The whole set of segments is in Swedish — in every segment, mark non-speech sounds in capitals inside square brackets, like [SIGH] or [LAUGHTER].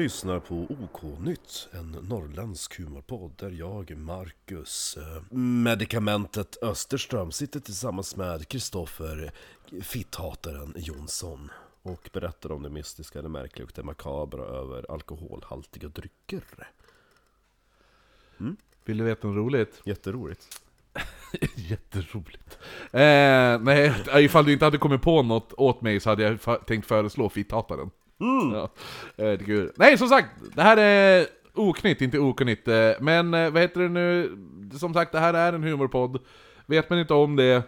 Lyssnar på OK-nytt, en norrländsk humorpodd där jag, Marcus, eh, medikamentet Österström sitter tillsammans med Kristoffer Fitthataren Jonsson och berättar om det mystiska, det märkliga och det makabra över alkoholhaltiga drycker. Vill du veta något roligt? Jätteroligt. [LAUGHS] Jätteroligt. Eh, nej, ifall du inte hade kommit på något åt mig så hade jag tänkt föreslå fitthataren. Mm. Ja, eh, det är kul. Nej, som sagt, det här är oknytt, inte okunnigt. Eh, men eh, vad heter det nu? Som sagt, det här är en humorpodd. Vet man inte om det,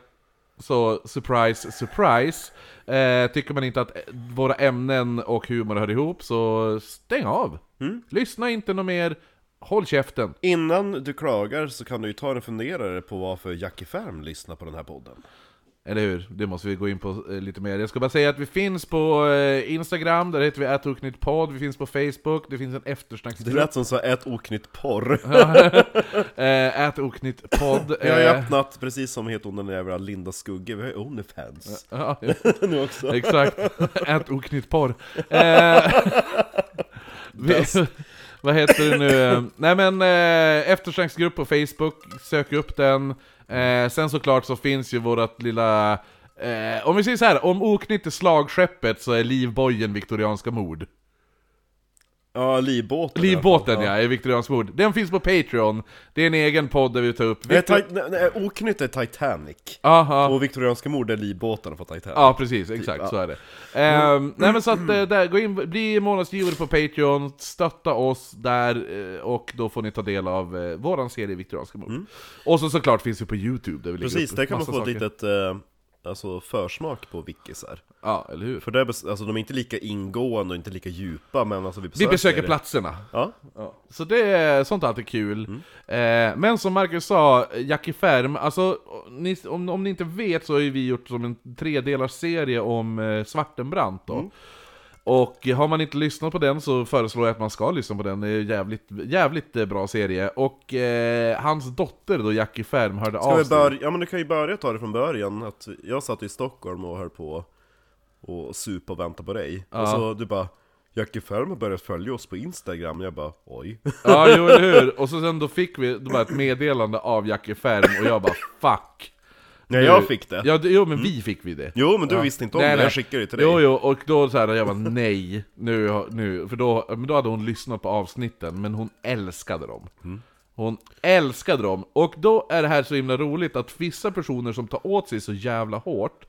så surprise, surprise. Eh, tycker man inte att våra ämnen och humor hör ihop, så stäng av. Mm. Lyssna inte något mer, håll käften. Innan du klagar så kan du ju ta en funderare på varför Jackie Färm lyssnar på den här podden. Eller hur? Det måste vi gå in på eh, lite mer. Jag ska bara säga att vi finns på eh, Instagram, där heter vi ätoknyttpodd, vi finns på Facebook, det finns en Det eftersnacksgrupp. lät som så ett oknytt porr. Vi har ju eh, öppnat, precis som heter hon den jävla Linda Skugge, vi har ju Onlyfans ja, [LAUGHS] nu också. exakt. [LAUGHS] Ät [LAUGHS] vad heter det nu? Nej men, eftersnacksgrupp på Facebook, sök upp den. Eh, sen såklart så finns ju vårat lilla... Eh, om vi säger så här, om oknytt är slagskeppet så är livbojen viktorianska mord. Ja, livbåten Livbåten ja, är viktoriansk mord. Den finns på Patreon. Det är en egen podd där vi tar upp... Nej, ti- nej, nej, oknytt är Titanic Aha. Och viktorianska mord är livbåtarna på Titanic Ja precis, exakt ja. så är det. Ehm, nej men så att eh, där, gå in, bli månadsgivare på Patreon, stötta oss där eh, och då får ni ta del av eh, våran serie Viktorianska mord. Och så såklart finns vi på Youtube där vi Precis, där kan man få ett litet eh, alltså, försmak på wikisar Ja, eller hur? För det är, bes- alltså, de är inte lika ingående och inte lika djupa men alltså vi Vi besöker, besöker platserna. Ja, Så det är sånt är alltid kul. Mm. Eh, men som Marcus sa, Jackie Färm, alltså ni, om, om ni inte vet så har ju vi gjort som en tredelars serie om eh, Svartenbrandt då. Mm. Och har man inte lyssnat på den så föreslår jag att man ska lyssna på den, det är en jävligt, jävligt eh, bra serie. Och eh, hans dotter då, Jackie Färm, hörde Ska av sig. börja, ja men du kan ju börja ta det från början, att jag satt i Stockholm och höll på och supa och vänta på dig. Och så du bara Jackie Färm har börjat följa oss på Instagram, jag bara oj. [LAUGHS] Ja, jo eller hur? [LAUGHS] Och så sen då fick vi då bara ett meddelande av Jackie Färm och jag bara 'fuck' Nej jag fick det Ja, jo men vi fick vi det. Jo men du Ja. visste inte om Nej, det, nej. jag skickade det till dig Jo, jo, och då så här, jag bara nej, nu, nu, för då, men då hade hon lyssnat på avsnitten, men hon älskade dem. Mm. Hon älskade dem, och då är det här så himla roligt att vissa personer som tar åt sig så jävla hårt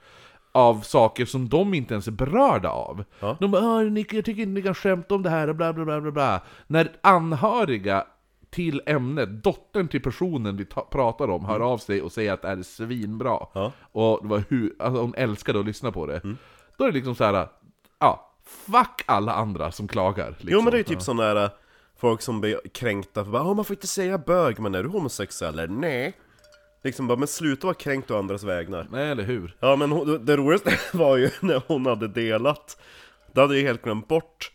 av saker som de inte ens är berörda av. Ja. De bara "Ah, ni, jag tycker inte ni kan skämta om det här och bla bla bla bla bla. När anhöriga till ämnet, dottern till personen vi ta- pratar om, hör av sig och säger att det här är svinbra. Mm. Ja. Och det var hur, alltså hon älskade att lyssna på det. Då är det liksom så här, ja, fuck alla andra som klagar. Liksom. Jo men det är ju typ sån där äh, Folk som blir kränkta för bara "Åh, man får inte säga bög, men är du homosexuell eller? Nej Liksom bara, men sluta vara kränkt å andras vägnar Nej, eller hur? Ja men hon, det roligaste [LAUGHS] var ju när hon hade delat Det hade jag helt glömt bort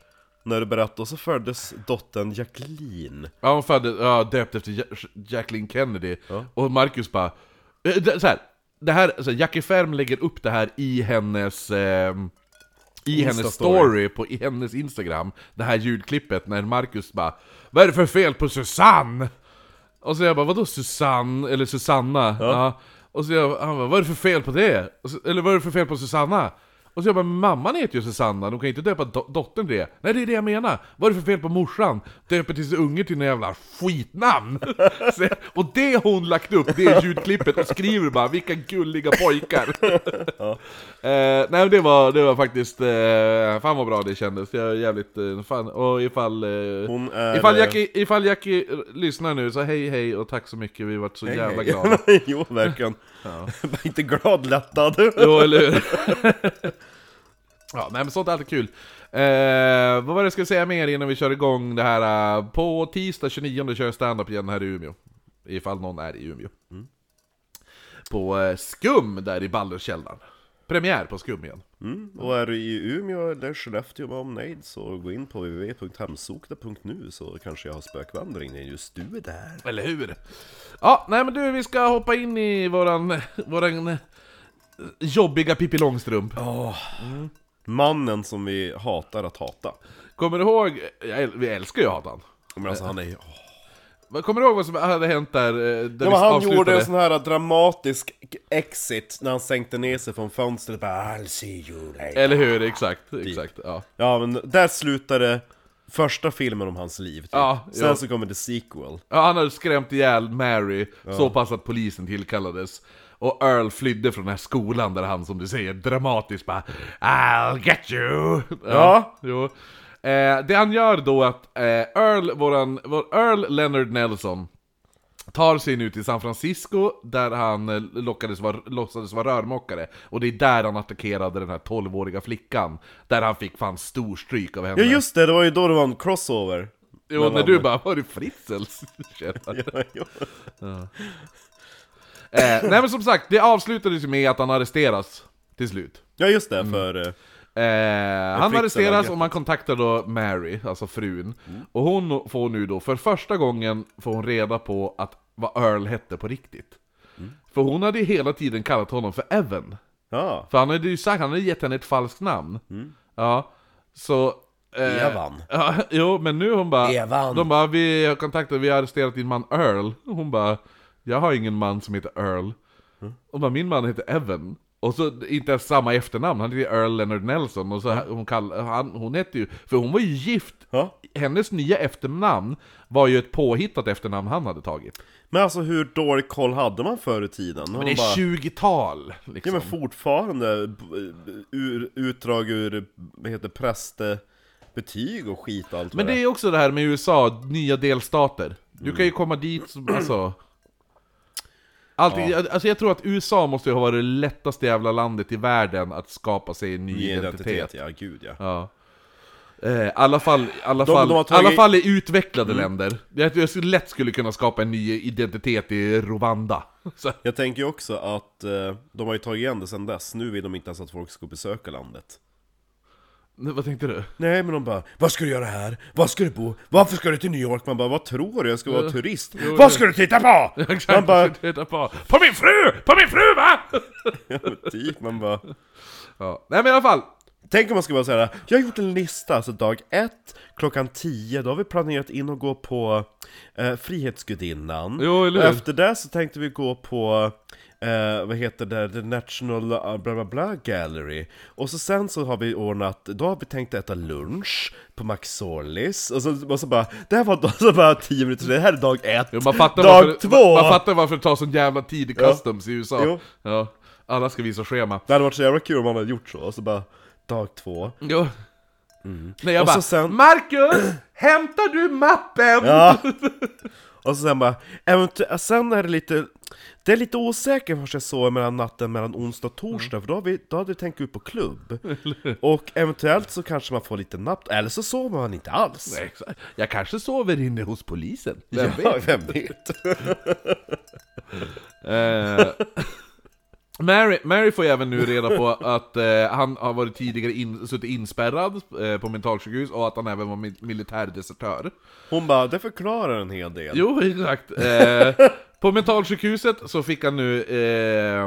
När du berättade, så föddes dottern Jacqueline Ja, hon föddes, ja, döpt efter Ja- Jacqueline Kennedy. Ja. Och Marcus bara... eh, Så här, det här, så här, Jackie Färm lägger upp det här i hennes... ehm, I hennes story på i hennes Instagram, det här ljudklippet när Marcus bara Vad är det för fel på Susanne? Och så jag bara, vadå Susanne? Eller Susanna? Ja. Och så jag, han bara, vad är det för fel på det? Så, eller vad är det för fel på Susanna? Och så jag bara, mamman heter ju Susanna, de kan inte döpa do- dottern till det. Nej det är det jag menar. Vad är det för fel på morsan? Döper till sin unge till en jävla skitnamn. [LAUGHS] så, och det hon lagt upp, det ljudklippet, och skriver bara 'Vilka gulliga pojkar' [LAUGHS] eh, Nej men det var, det var faktiskt, eh, fan vad bra det kändes. Jag är jävligt, eh, fan, och ifall... Eh, Hon är... Ifall eh, Jackie, ifall Jackie lyssnar nu, så hej hej och tack så mycket, vi har varit så hej, jävla hej. glada. [LAUGHS] jo verkligen Bara inte glad, lättad Jo, eller hur? Ja, nej men sånt är alltid kul. Eh, vad var det jag skulle säga mer innan vi kör igång det här? eh, på tisdag 29 kör jag stand-up igen här i Umeå. Ifall någon är i Umeå. På eh, Skum där i Balderskällaren. Premiär på Skum igen. Mm. Och är du i Umeå eller Skellefteå med omnejd så gå in på www.hemsokta.nu så kanske jag har spökvandring när just du är där. Eller hur? Ja, nej men du, vi ska hoppa in i våran, våran eh, jobbiga Pippi Långstrump. Mannen som vi hatar att hata. Kommer du ihåg, jag, vi älskar ju Hatan. Men alltså han är ju... Kommer du ihåg vad som hade hänt där? eh, där Ja, men han avslutade? gjorde en sån här dramatisk exit när han sänkte ner sig från fönstret bara I'll see you later. Eller hur, exakt, exakt. Ja. Ja men där slutade första filmen om hans liv typ. Ja, Sen ja. så kommer the sequel. Ja, han hade skrämt ihjäl Mary så pass att polisen tillkallades. Och Earl flydde från den här skolan där han, som du säger, dramatiskt bara I'll get you! Ja. Jo. Eh, det han gör då är att eh, Earl, våran, vår Earl Leonard Nelson tar sig nu till San Francisco där han eh, lockades vara, låtsades vara rörmokare. Och det är där han attackerade den här 12-åriga flickan. Där han fick fan stor stryk av henne. Ja just det, det var ju då det var en crossover. Jo, när du bara 'Var det Fritzels?' [LAUGHS] Ja, ja. Eh, nej men som sagt, det avslutades ju med att han arresteras till slut. ja just Mm. det, för... eh, Eh, han arresteras och man kontaktar då Mary, alltså frun. Och hon får nu då, för första gången får hon reda på att vad Earl hette på riktigt. För hon hade ju hela tiden kallat honom för Evan. Ja, För han hade ju sagt, han hade gett henne ett falskt namn. Ja, så... eh, Evan. Ja, jo, men nu hon bara... Evan. De bara, vi har kontaktat, vi har arresterat din man Earl. Hon bara, jag har ingen man som heter Earl. Och bara, min man heter Evan. Och så inte ens samma efternamn, han heter Earl Leonard Nelson. Och så hon, kall, han, hon hette ju, för hon var ju gift. ja. Hennes nya efternamn var ju ett påhittat efternamn han hade tagit. Men alltså hur dålig koll hade man förr i tiden? Men det är 20-tal, Ja liksom. men fortfarande, b- ur, utdrag ur, vad heter prästbetyg och skit och allt Men det är också det här med USA, nya delstater. Du kan ju komma dit, alltså... Allting, alltså jag tror att USA måste ju ha varit det lättaste jävla landet i världen att skapa sig en ny Ny identitet. identitet, ja gud ja. Ja. Eh, alla fall, alla De- fall, de tagit- alla fall i utvecklade länder. Jag tror jag skulle- lätt skulle kunna skapa en ny identitet i Rwanda. [LAUGHS] Så, Jag tänker ju också att eh, de har ju tagit igen det sen dess, nu vill de inte ens att folk ska besöka landet. Vad tänkte du? Nej men de bara, vad ska du göra här? Var ska du bo? Varför ska du till New York? Man bara, vad tror du? Jag ska vara turist. Vad ska du titta på? Man bara, Titta på. på min fru! På min fru va! [LAUGHS] ja, men typ, man bara ja. Nej men i alla fall, Tänk om man ska vara såhär, jag har gjort en lista, alltså dag ett, klockan 10, då har vi planerat in och gå på eh, Frihetsgudinnan Jo, eller hur? Efter det så tänkte vi gå på, eh, vad heter det, The National uh, bla bla bla Gallery Och så sen så har vi ordnat, då har vi tänkt äta lunch på Maxollis Och så, och så bara, det här var då, så bara 10 minuter det här är dag ett Jo, man fattar Dag varför, två! Man, man fattar varför det tar sån jävla tid i Ja. customs i USA. Jo. Ja. Alla ska visa schema. Det hade varit så jävla kul om man hade gjort så, och så bara, dag två Jo. Nej jag Och bara, så sen- Marcus! Hämtar du mappen? Ja! [LAUGHS] Och så sen bara, eventuellt, sen är det lite, det är lite osäkert vart jag sover mellan natten mellan onsdag och torsdag, för då, har vi, då hade vi tänkt ut på klubb. [LAUGHS] Och eventuellt så kanske man får lite napp, eller så sover man inte alls. Nej, exakt. Jag kanske sover inne hos polisen. Vem ja, vet? vem vet? [LAUGHS] Eh, Mary, Mary får ju även nu reda på [LAUGHS] att eh, han har varit tidigare in, suttit inspärrad eh, på mentalsjukhus och att han även var mi- militärdesertör. Hon bara, det förklarar en hel del. Jo, exakt. På mentalsjukhuset så fick han nu... Eh,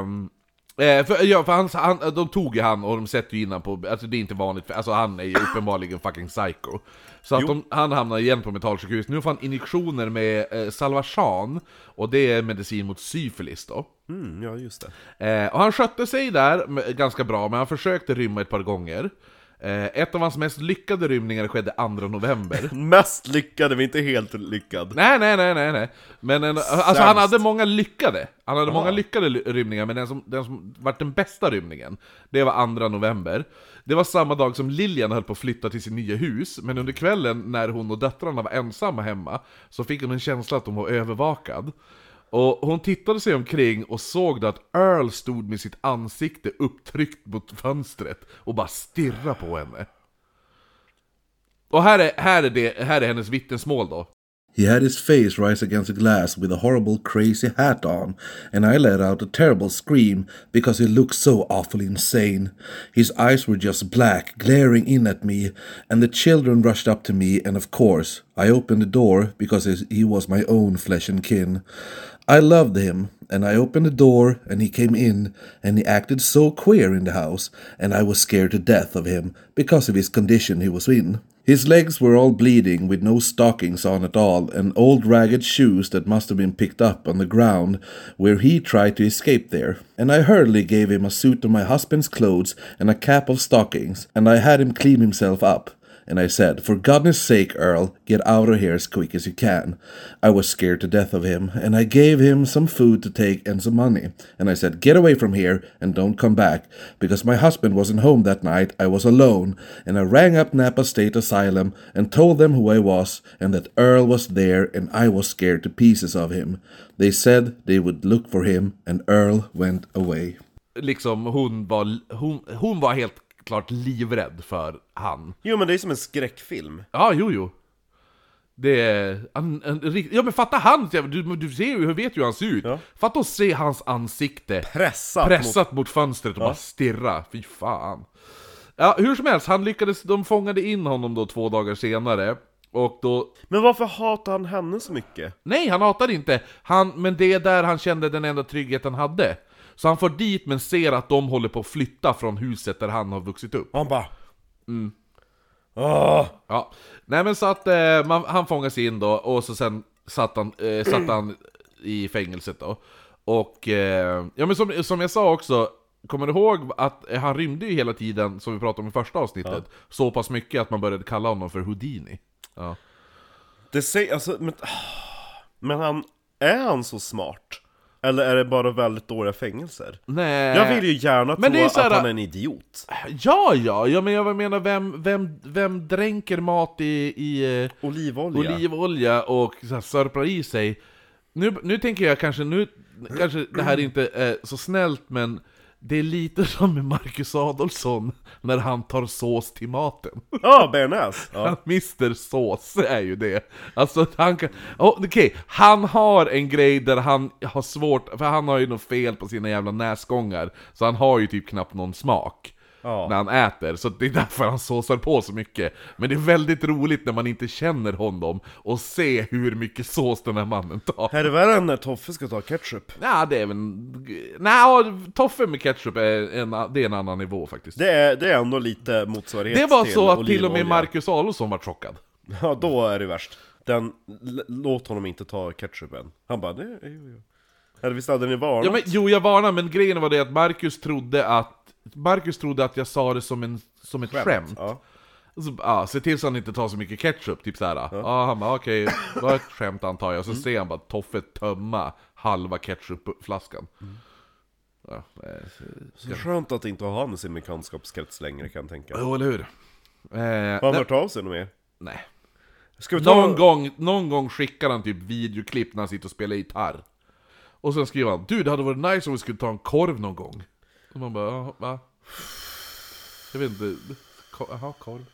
eh, för, ja, för han, han, de tog ju han och de sätter ju in han på... Alltså det är inte vanligt, för, alltså han är ju uppenbarligen fucking psycho. Så att de, han hamnar igen på mentalsjukhus. Nu får han injektioner med eh, Salvarsan, och det är medicin mot syfilis då. Mm, ja, just det. Eh, och han skötte sig där med- ganska bra, men han försökte rymma ett par gånger. Eh, ett av hans mest lyckade rymningar skedde 2 november. [LAUGHS] Mest lyckade, men inte helt lyckad. Nej, nej, nej, nej, nej. Men en, alltså han hade många lyckade. Han hade Aha. många lyckade ly- rymningar, men den som, den som vart den bästa rymningen, det var 2 november. Det var samma dag som Lilian höll på att flytta till sitt nya hus, men under kvällen när hon och döttrarna var ensamma hemma, så fick hon en känsla att hon var övervakad. Och hon tittade sig omkring och såg då att Earl stod med sitt ansikte upptryckt mot fönstret och bara stirrade på henne. Och här är, här är, det, här är hennes vittnesmål då. He had his face rise against the glass with a horrible crazy hat on, and I let out a terrible scream because he looked so awfully insane. His eyes were just black, glaring in at me, and the children rushed up to me, and of course, I opened the door because he was my own flesh and kin. I loved him, and I opened the door, and he came in, and he acted so queer in the house, and I was scared to death of him because of his condition he was in. His legs were all bleeding with no stockings on at all, and old ragged shoes that must have been picked up on the ground where he tried to escape there. And I hurriedly gave him a suit of my husband's clothes and a cap of stockings, and I had him clean himself up. And I said, For goodness sake, Earl, get out of here as quick as you can. I was scared to death of him, and I gave him some food to take and some money. And I said, Get away from here and don't come back, because my husband wasn't home that night. I was alone, and I rang up Napa State Asylum and told them who I was and that Earl was there, and I was scared to pieces of him. They said they would look for him, and Earl went away. Liksom, hon var, hon, hon var helt klart livrädd för han. Jo men det är som en skräckfilm. Ja, jo, jo. Det är... En, en, rikt- ja men fatta han! Du, du ser ju, hur vet ju hur han ser ut. Ja. Fatta att se hans ansikte Pressat. pressat mot, fönstret och bara stirra. Fy fan. Ja, hur som helst, han lyckades, de fångade in honom då två dagar senare. Och då... Men varför hatar han henne så mycket? Nej, han hatade inte. Han, men det är där han kände den enda trygghet han hade. Så han får dit men ser att de håller på att flytta från huset där han har vuxit upp. Han bara... Mm. Åh! Ja, nej men så att eh, man, han fångas in då, och så sen satt han, eh, satt han i fängelset då. Och, eh, ja men som, som jag sa också, kommer du ihåg att han rymde ju hela tiden, som vi pratade om i första avsnittet, så pass mycket att man började kalla honom för Houdini. Ja. Det säger, alltså, men... Men han, är han så smart? Eller är det bara väldigt dåliga fängelser? Nej. Jag vill ju gärna Men tro här- att han är en idiot. Ja, ja, ja men jag menar vem, vem, vem dränker mat i, i eh, Olivolja. olivolja och så här, sörplar i sig. Nu, nu tänker jag kanske, nu kanske det här inte är så snällt men det är lite [LAUGHS] som med Marcus Adolfsson när han tar sås till maten. Ja, bearnaise! Ja. [LAUGHS] Han Sås är ju det. Alltså han kan... Oh, Okej, han har en grej där han har svårt, för han har ju något fel på sina jävla näsgångar. Så han har ju typ knappt någon smak. Ja. När han äter, så det är därför han såsar på så mycket. Men det är väldigt roligt när man inte känner honom och se hur mycket sås den här mannen tar. Är det värre än när Toffe ska ta ketchup? Nej, det är väl... Nej, toffe med ketchup är en, det är en annan nivå faktiskt. Det är, det är ändå lite motsvarighet Det var till så att till och med. Marcus Adolfsson var chockad. Ja, då är det värst. Den, låt honom inte ta ketchupen. Han bara, det, jo, jo. Eller visst hade ni varnat? Ja, men, jo, jag varnar, men grejen var det att Marcus trodde att Marcus trodde att jag sa det som, en, som ett skämt. Ja. Så, ja, se till så han inte tar så mycket ketchup, typ såhär. Ja, han bara okej, det var ett skämt antar jag. Och så Mm. ser han bara Toffe tömma halva ketchupflaskan. Ja, eh, så- Så skönt att inte ha han i sin bekantskapskrets längre kan jag tänka. jo, eller hur? Eh, Har han nej, hört av sig något mer? nej. Ska vi ta... Någon, gång, någon gång skickar han typ videoklipp när han sitter och spelar gitarr. Och sen skriver han Du, det hade varit nice om vi skulle ta en korv någon gång. Och man bara, "Ja, va? Jag vet inte, jaha, korv.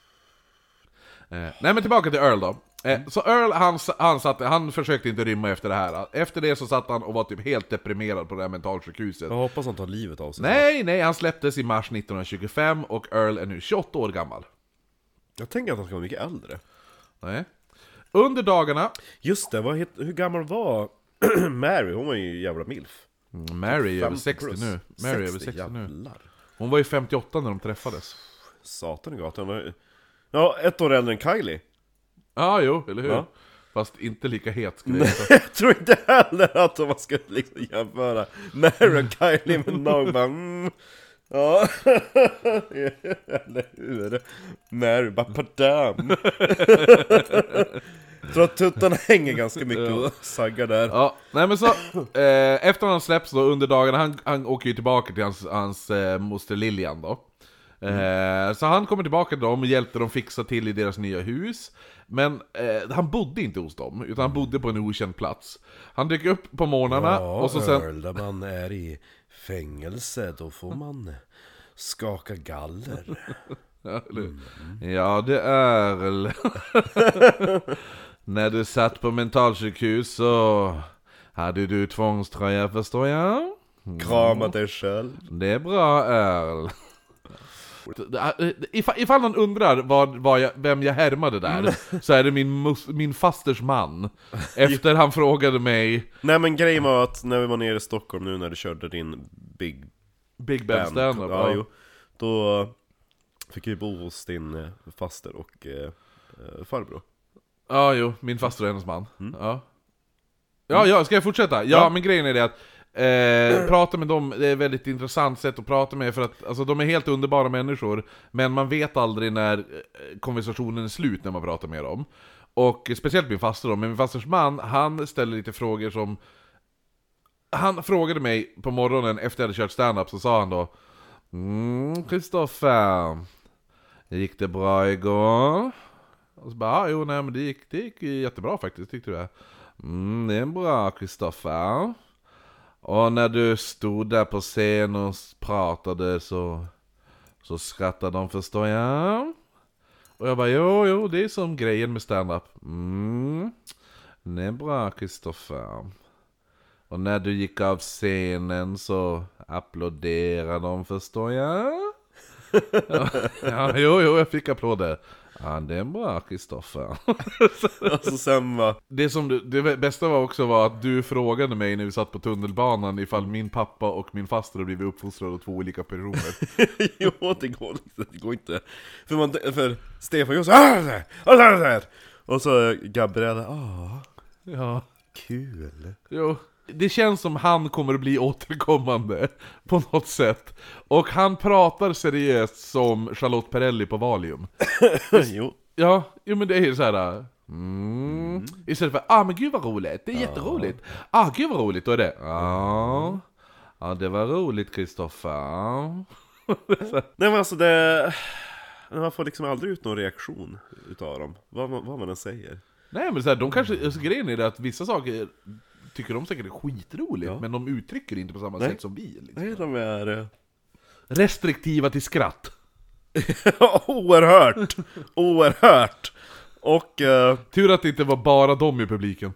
Eh, nej men tillbaka till Earl då. Eh, så Earl, han, han, satt, han försökte inte rymma efter det här. Efter det så satt han och var typ helt deprimerad på det här mentalsjukhuset. Jag hoppas han tar livet av sig. Nej, nej, han släpptes i mars 1925 och Earl är nu 28 år gammal. Jag tänker att han ska vara mycket äldre. Nej. Under dagarna Just det, vad het, hur gammal var [CLEARS THROAT] Mary? Hon var ju jävla milf. Mary är över 50 60 plus. nu. Mary är över 60 nu. jävlar. Hon var ju 58 när de träffades. Satan i gatan. Var- Ja, ett år äldre än Kylie. Ja, jo, eller hur? Ja. Fast inte lika het skulle jag säga. Jag tror inte heller att man ska liksom jämföra Mary och Kylie med någon bara mm. Ja, [LAUGHS] eller hur? Mary bara padam [LAUGHS] Tror att tuttarna [LAUGHS] hänger ganska mycket och saggar där. Ja, nej men så, eh, efter han släpps då under dagarna, han, han åker ju tillbaka till hans, hans eh, moster Lilian då. Eh, så han kommer tillbaka till dem och hjälpte dem fixa till i deras nya hus. Men eh, han bodde inte hos dem, utan han bodde på en okänd plats. Han dök upp på morgnarna och så sen... Earl, där man är i fängelse, då får man skaka galler. [LAUGHS] Ja, eller- ja det är väl... [LAUGHS] När du satt på mentalsjukhus så hade du tvångströja förstår jag. Krama dig själv Det är bra Earl. Ifall, ifall någon undrar vad, vad jag, vem jag härmade där, så är det min, min fasters man. Efter han frågade mig Nej men grejen var att när vi var nere i Stockholm nu när du körde din Big Big Ben stand-up. ja, jo, Då fick ju bo hos din eh, faster och eh, eh, farbror ja, jo, min faster och hennes man. Ja. ja, ja, ska jag fortsätta? Ja, Ja. men grejen är det att Eh, prata med dem, det är ett väldigt intressant sätt att prata med för att alltså, de är helt underbara människor Men man vet aldrig när eh, konversationen är slut när man pratar med dem Och speciellt min faster då, men min fasters man, han ställer lite frågor som Han frågade mig på morgonen efter jag hade kört stand-up så sa han då Mm, Kristoffer Gick det bra igår? Och så bara, ah, jo nej men det gick, det gick jättebra faktiskt, tyckte du? Mm, det är bra Kristoffer Och när du stod där på scen och pratade så Så skrattade de förstår jag. Och jag bara, jo jo det är som grejen med stand-up. Mm, det är bra Kristoffer Och när du gick av scenen så applåderade de förstår jag. [LAUGHS] Ja, jo, jo, jag fick applåder. Ja, det är bra Kristoffer. [LAUGHS] Alltså sen Det, som du, det bästa var också var att du frågade mig när vi satt på tunnelbanan ifall min pappa och min faster blivit uppfostrade av två olika personer. [LAUGHS] Jo, det går inte, det går inte För, man, för Stefan gör så här, så här, så här. Och så Gabriella, ah, Ja, kul jo. Det känns som han kommer att bli återkommande på något sätt. Och han pratar seriöst som Charlotte Perrelli på Valium. [COUGHS] Jo, Ja, jo men det är ju såhär... Mm. Istället för ah men gud vad roligt, det är jätteroligt. Ah gud vad roligt, då är det ja. Ja det var roligt Kristoffer. [LAUGHS] nej men alltså det Man får liksom aldrig ut någon reaktion utav dem, vad man, vad man än säger Nej men så här, de kanske, alltså, grejen är det att vissa saker tycker de säkert är skitroligt, Ja. men de uttrycker det inte på samma Nej. sätt som vi. Liksom. Nej, de är... eh, Restriktiva till skratt. [LAUGHS] oerhört! Oerhört! Och... eh, Tur att det inte var bara de i publiken.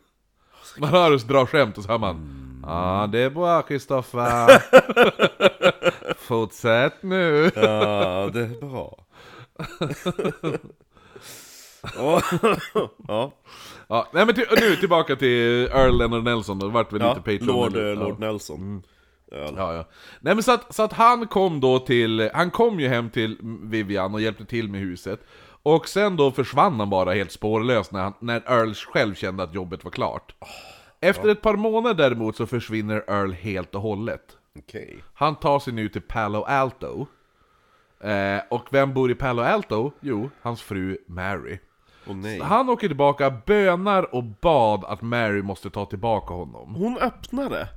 Man hör oss dra skämt och så hör man Ja det är bra Kristoffer. [LAUGHS] Fortsätt nu. ja, det är bra. [LAUGHS] ja. [LAUGHS] ja. Ja, nej men till, nu tillbaka till Earl Leonard Nelson då, vart väl ja. lite Patreon Lord, eller- eh, Lord ja. Mm. Nelson. Ja. Ja, ja. Nej men så att, så att han kom då till, han kom ju hem till Vivian och hjälpte till med huset Och sen då försvann han bara helt spårlöst när, han, när Earl själv kände att jobbet var klart Efter ett par månader däremot så försvinner Earl helt och hållet Okej. Han tar sig nu till Palo Alto eh, Och vem bor i Palo Alto? Jo, hans fru Mary Nej. Han åker tillbaka, bönar och bad att Mary måste ta tillbaka honom Hon öppnade,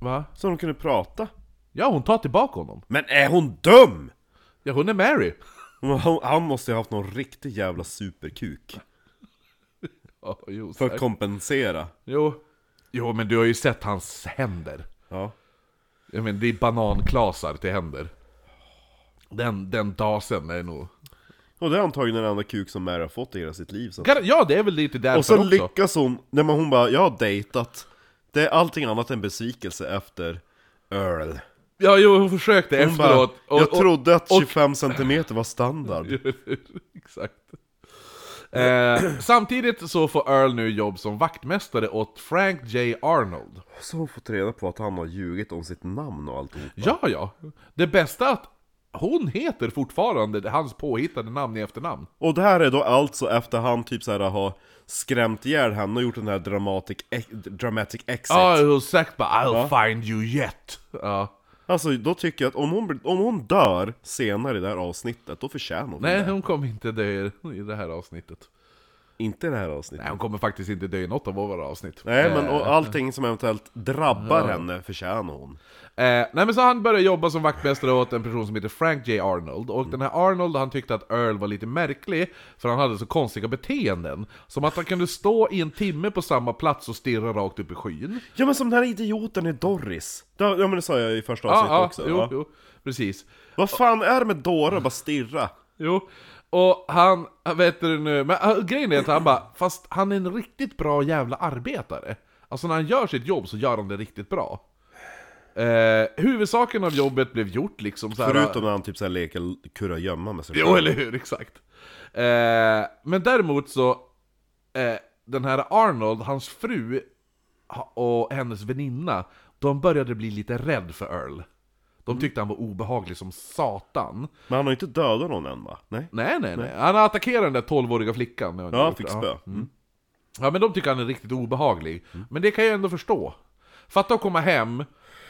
Va? så de kunde prata. Ja, hon tar tillbaka honom Men är hon dum? Ja, hon är Mary [LAUGHS] Hon- Han måste ju ha haft någon riktig jävla superkuk. [LAUGHS] Ja, jo, För att kompensera. jo. jo, men du har ju sett hans händer. Ja. Jag menar, det är bananklasar till händer. Den, den dasen är nog... Och det är antagligen den enda kuk som Mary har fått i hela sitt liv. Så. Ja, det är väl lite därför Och så också. lyckas hon, nej men hon bara 'Jag har dejtat' Det är allting annat än besvikelse efter Earl Ja, jo, hon försökte Hon bara, efteråt. jag trodde att och- 25 cm var standard [LAUGHS] Exakt. Eh, samtidigt så får Earl nu jobb som vaktmästare åt Frank J. Arnold. Så hon fått reda på att han har ljugit om sitt namn och alltihop Ja, ja. Det bästa att hon heter fortfarande hans påhittade namn i efternamn. Och det här är då alltså efter han typ såhär har skrämt ihjäl henne och gjort den här dramatic, ex- dramatic exit Ja, och sagt bara 'I'll find you yet' ja. Alltså då tycker jag att om hon, om hon dör senare i det här avsnittet, då förtjänar hon Nej, det hon kommer inte dö i det här avsnittet. Inte i det här avsnittet Nej, hon kommer faktiskt inte dö i något av våra avsnitt. Nej men Eh, och allting som eventuellt drabbar henne förtjänar hon Eh, nej men så han började jobba som vaktmästare åt en person som heter Frank J. Arnold, och den här Arnold han tyckte att Earl var lite märklig, för han hade så konstiga beteenden. Som att han kunde stå i en timme på samma plats och stirra rakt upp i skyn. Ja men som den här idioten i Doris Ja ja, men det sa jag i första Ja, avsnittet ja, också jo, ja. jo, precis. Vad fan är det med dårar? Bara stirra Jo, och han, vet du nu, men äh, grejen är att han bara, fast han är en riktigt bra jävla arbetare. Alltså när han gör sitt jobb så gör han det riktigt bra. Eh, huvudsaken av jobbet blev gjort liksom så här, Förutom när han typ såhär leker kurragömma med sig Jo, eller hur? Exakt. Eh, men däremot så, eh, den här Arnold, hans fru och hennes väninna, de började bli lite rädd för Earl. De tyckte han var obehaglig som satan. Men han har inte dödat någon än va? Nej? Nej, nej, nej. Han attackerade den där 12-åriga flickan. Ja, han fick spö. Mm. Ja, men de tycker han är riktigt obehaglig. Men det kan jag ändå förstå. Fatta att komma hem,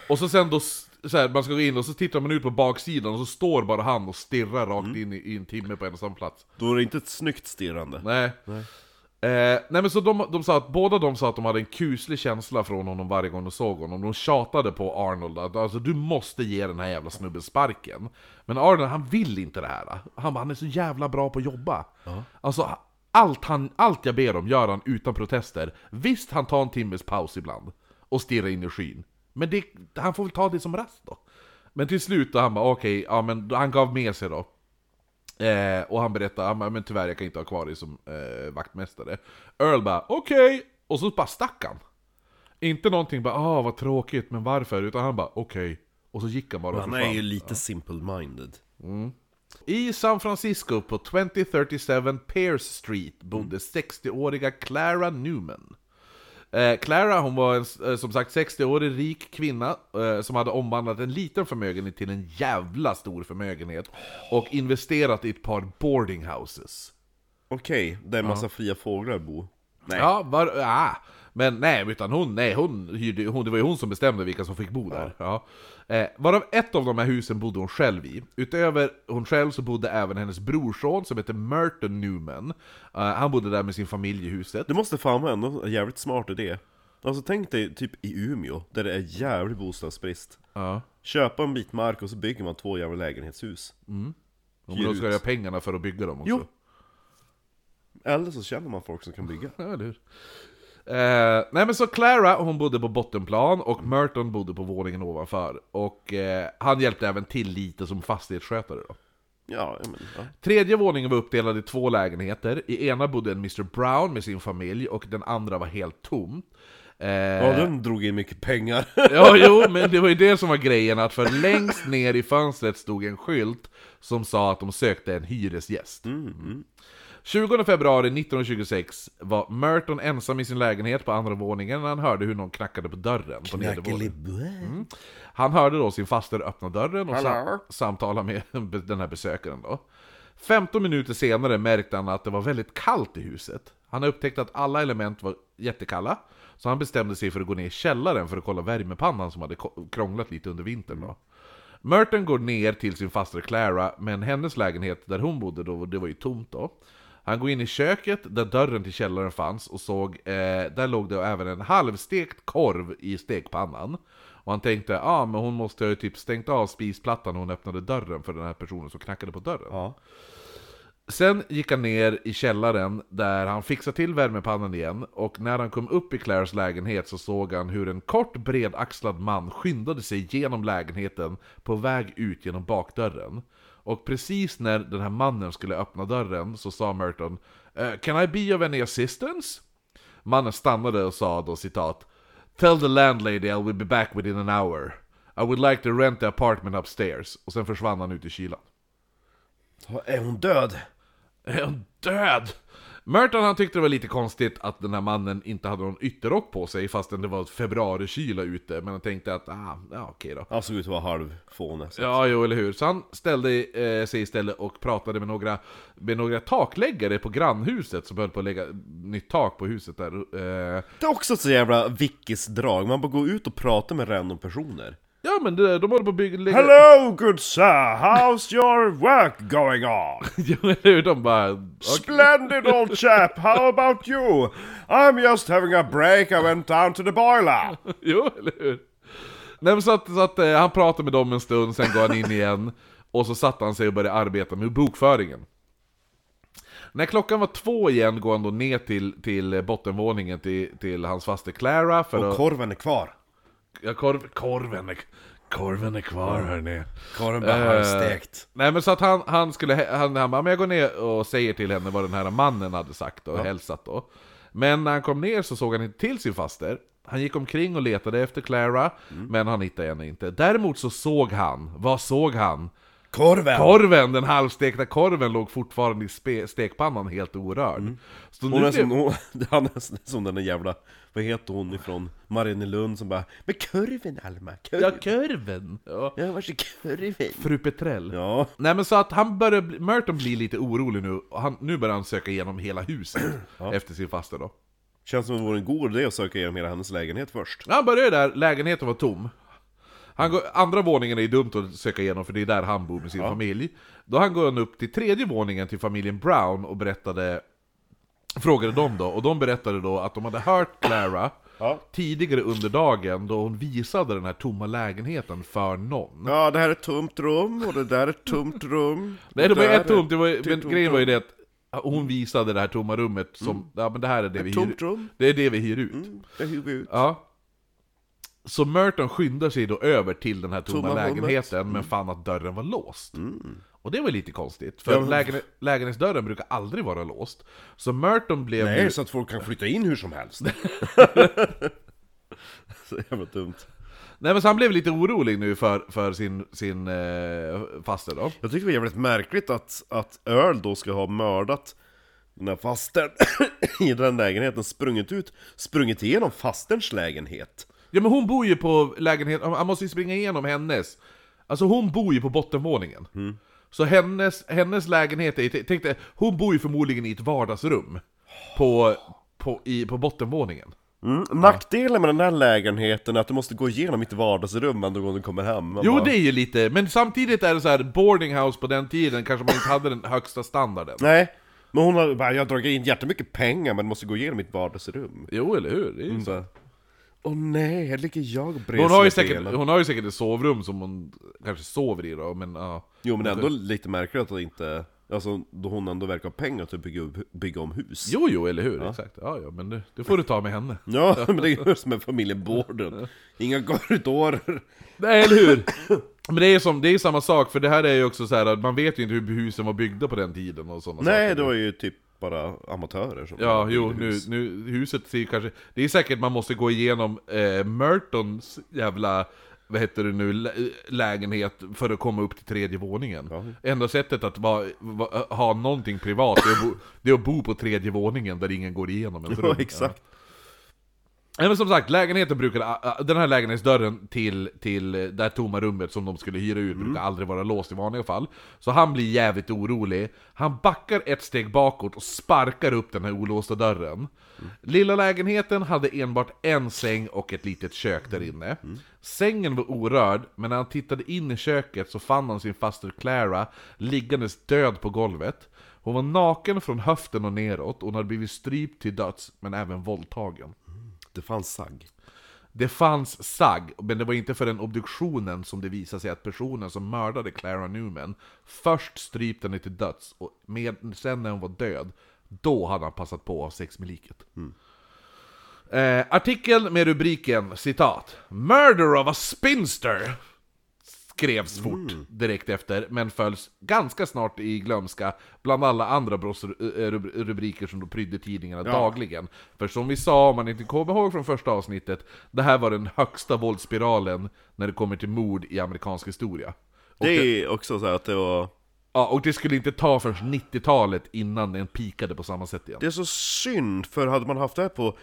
och så sen då, så här, man ska gå in och så tittar man ut på baksidan och så står bara han och stirrar rakt in i, i en timme på en och samma plats. Då är det inte ett snyggt stirrande. Nej. Eh, nej men så de, de sa att, båda de sa att de hade en kuslig känsla från honom varje gång de såg honom. De tjatade på Arnold att alltså, du måste ge den här jävla snubben sparken. Men Arnold han vill inte det här. Han, bara, han är så jävla bra på att jobba. Alltså allt, han, allt jag ber om gör han utan protester. Visst han tar en timmes paus ibland. Och stirrar in i skyn. Men det, han får väl ta det som rast då. Men till slut då han bara okej, ja men han gav med sig då. Eh, och han berättade, "Ja, men tyvärr jag kan inte ha kvar dig som eh, vaktmästare. Earl bara, okej! Och så bara stack han. Inte någonting bara, ah vad tråkigt, men varför? Utan han bara, okej. Och så gick han bara Han är ju lite simple-minded. I San Francisco på 2037 Pierce Street bodde 60-åriga Clara Newman. Eh, Clara hon var en, eh, som sagt 60-årig rik kvinna eh, som hade omvandlat en liten förmögenhet till en jävla stor förmögenhet och investerat i ett par boarding houses. Okej, där en massa fria fåglar bor. Nej. Ja, var, ah, men nej, utan hon, nej, hon, hyrde, hon, det var ju hon som bestämde vilka som fick bo där. Ja. Eh, varav ett av de här husen bodde hon själv i. Utöver hon själv så bodde även hennes brorson som heter Merton Newman. Eh, han bodde där med sin familj i huset. Det måste fan vara ändå en jävligt smart idé. Alltså tänk dig typ i Umeå, där det är jävlig bostadsbrist. Ja. Köpa en bit mark och så bygger man två jävla lägenhetshus. Men Hyr då ska ha pengarna för att bygga dem också. Jo. Eller så känner man folk som kan bygga. Ja, eller hur? Eh, nej men så Clara, hon bodde på bottenplan och Merton bodde på våningen ovanför. Och eh, han hjälpte även till lite som fastighetsskötare då. Ja, men, ja. Tredje våningen var uppdelad i två lägenheter. I ena bodde en Mr Brown med sin familj och den andra var helt tom. Eh, ja, den drog in mycket pengar. [LAUGHS] ja, jo, men det var ju det som var grejen, att för längst ner i fönstret stod en skylt som sa att de sökte en hyresgäst. 20 februari 1926 var Merton ensam i sin lägenhet på andra våningen när han hörde hur någon knackade på dörren på nedervåningen. Han hörde då sin faster öppna dörren och sam samtala med [LAUGHS] den här besökaren då. 15 minuter senare märkte han att det var väldigt kallt i huset. Han har upptäckt att alla element var jättekalla, så han bestämde sig för att gå ner i källaren för att kolla värmepannan som hade krånglat lite under vintern då. Merton går ner till sin faster Clara, men hennes lägenhet där hon bodde då, det var ju tomt då. Han går in i köket där dörren till källaren fanns och såg, eh, där låg det även en halvstekt korv i stekpannan. Och han tänkte, ja ah, men hon måste ha typ stängt av spisplattan när hon öppnade dörren för den här personen som knackade på dörren. Ja. Sen gick han ner i källaren där han fixade till värmepannan igen och när han kom upp i Claires lägenhet så såg han hur en kort bredaxlad man skyndade sig genom lägenheten på väg ut genom bakdörren. Och precis när den här mannen skulle öppna dörren så sa Merton "Eh, Can I be of any assistance? Mannen stannade och sa då citat Tell the landlady I'll be back within an hour. I would like to rent the apartment upstairs. Och sen försvann han ut i kylan. Är hon död? Är hon död? Merton han tyckte det var lite konstigt att den här mannen inte hade någon ytterrock på sig fastän det var februarikyla ute, men han tänkte att ah, ja okej då. Han såg ut att vara halvfåne. Ja, jo, eller hur. Så han ställde eh, sig istället och pratade med några, med några takläggare på grannhuset som höll på att lägga nytt tak på huset där. Eh, Det är också ett så jävla vickisdrag, man bara går ut och pratar med random personer. Ja, men det, de håller på att bygga... Lägga... Hello good sir, how's your work going on? jo, eller hur. De bara... Splendid old chap, how about you? I'm just having a break, I went down to the boiler. [LAUGHS] jo, eller hur? Nej men så att, så att eh, han pratade med dem en stund, sen går han in igen Och så satte han sig och började arbeta med bokföringen När klockan var två igen går han då ner till, till bottenvåningen till, till hans faster Clara för Och att... korven är kvar. Ja, korv, korven, är, korven är kvar hörni Korven bara Eh, halvstekt. Nej men så att han, han skulle, han, han bara, men jag går ner och säger till henne vad den här mannen hade sagt och hälsat då Men när han kom ner så såg han inte till sin faster Han gick omkring och letade efter Clara, Mm. men han hittade henne inte. Däremot så såg han, vad såg han? Korven! Korven, den halvstekta korven låg fortfarande i stekpannan helt orörd. Så Mm. Hon nu är som, blev, hon, [LAUGHS] han är som den där jävla, vad heter hon ifrån Mariannelund som bara Men korven Alma, korven! ja, korven! Ja. Ja, vars är korven? Fru Petrell. Ja, Nej men så att han börjar, bli- Merton blir lite orolig nu, och han, nu börjar han söka igenom hela huset [CLEARS THROAT] efter sin faste då. känns som det vore en god idé att söka igenom hela hennes lägenhet först. Han börjar där, lägenheten var tom. Han går, andra våningen är ju dumt att söka igenom för det är där han bor med sin familj. Då han går han upp till tredje våningen till familjen Brown och berättade Frågade dem då, och de berättade då att de hade hört Clara Ja. tidigare under dagen då hon visade den här tomma lägenheten för någon. Ja, det här är ett tomt rum och det där är ett tomt rum. Nej det var ett tomt, det var, är men tomt grejen var ju det att hon visade det här tomma rummet som, ja men det här är det vi hyr, tomt rum. det är det vi hyr ut. Mm, det hyr vi ut. Ja. Så Merton skyndar sig då över till den här tomma, Tomma lägenheten, men fann att dörren var låst. Och det var lite konstigt, för Ja, men- lägen, lägenhetsdörren brukar aldrig vara låst. Så Merton blev Nej, ju... så att folk kan flytta in hur som helst. [LAUGHS] så jävla dumt. Nej men så han blev lite orolig nu för, för sin, sin eh, faste då. Jag tycker det var jävligt märkligt att, att Earl då ska ha mördat den här fastern [COUGHS] i den lägenheten, sprungit ut, sprungit igenom fasterns lägenhet. Ja men hon bor ju på lägenhet, han måste ju springa igenom hennes. Alltså hon bor ju på bottenvåningen. Så hennes, hennes lägenhet är, tänk dig, hon bor ju förmodligen i ett vardagsrum. På, på, i, på bottenvåningen. Mm. Nackdelen med den här lägenheten är att du måste gå igenom mitt vardagsrum varje gång du kommer hem. Man Jo bara, det är ju lite, men samtidigt är det så här boarding house på den tiden kanske man inte hade den högsta standarden. Nej, men hon har bara, jag har dragit in jättemycket pengar men måste gå igenom mitt vardagsrum. Jo eller hur? Det är ju så. Så. Åh nej, här ligger jag Men Hon har, ju säkert, hon har ju säkert ett sovrum som hon kanske sover i då, men ja. Jo men ändå lite märkligt att inte, alltså då hon ändå verkar ha pengar till att bygga, bygga om hus. Jo jo, eller hur? Exakt. Ja ja, men det, det får du ta med henne. [LAUGHS] Ja, men det är ju som med familjen Borden. Inga korridorer. Nej, eller hur? Men det är, som, det är samma sak, för det här är ju också så här att man vet ju inte hur husen var byggda på den tiden och sådana Nej, saker. det var ju typ bara amatörer som Ja, jo, nu, nu, huset ser ju kanske... Det är säkert man måste gå igenom eh, Mertons jävla, vad heter det nu, lä lägenhet för att komma upp till tredje våningen. Enda sättet att va, va, ha någonting privat, det är, att bo, det är att bo på tredje våningen där ingen går igenom ens [LAUGHS] Ja, rum. exakt. Ja, men som sagt, lägenheten ä, den här lägenhetsdörren till, till det tomma rummet som de skulle hyra ut brukar aldrig vara låst i vanliga fall. Så han blir jävligt orolig. Han backar ett steg bakåt och sparkar upp den här olåsta dörren. Lilla lägenheten hade enbart en säng och ett litet kök där inne. Sängen var orörd, men när han tittade in i köket så fann han sin faster Clara liggandes död på golvet. Hon var naken från höften och neråt, och hon hade blivit strypt till döds, men även våldtagen. Det fanns sagg. Det fanns sagg, men det var inte förrän obduktionen som det visade sig att personen som mördade Clara Newman först strypte henne till döds, och med, sen när hon var död, då hade han passat på att ha sex med liket. Eh, artikeln med rubriken citat 'Murder of a spinster' skrevs fort direkt efter, men följs ganska snart i glömska bland alla andra brottsrubriker som då prydde tidningarna dagligen. För som vi sa, om man inte kommer ihåg från första avsnittet, det här var den högsta våldsspiralen när det kommer till mord i amerikansk historia. Och Det är också så att det var... Ja, och det skulle inte ta förrän 90-talet innan den pikade på samma sätt igen. Det är så synd, för hade man haft det här på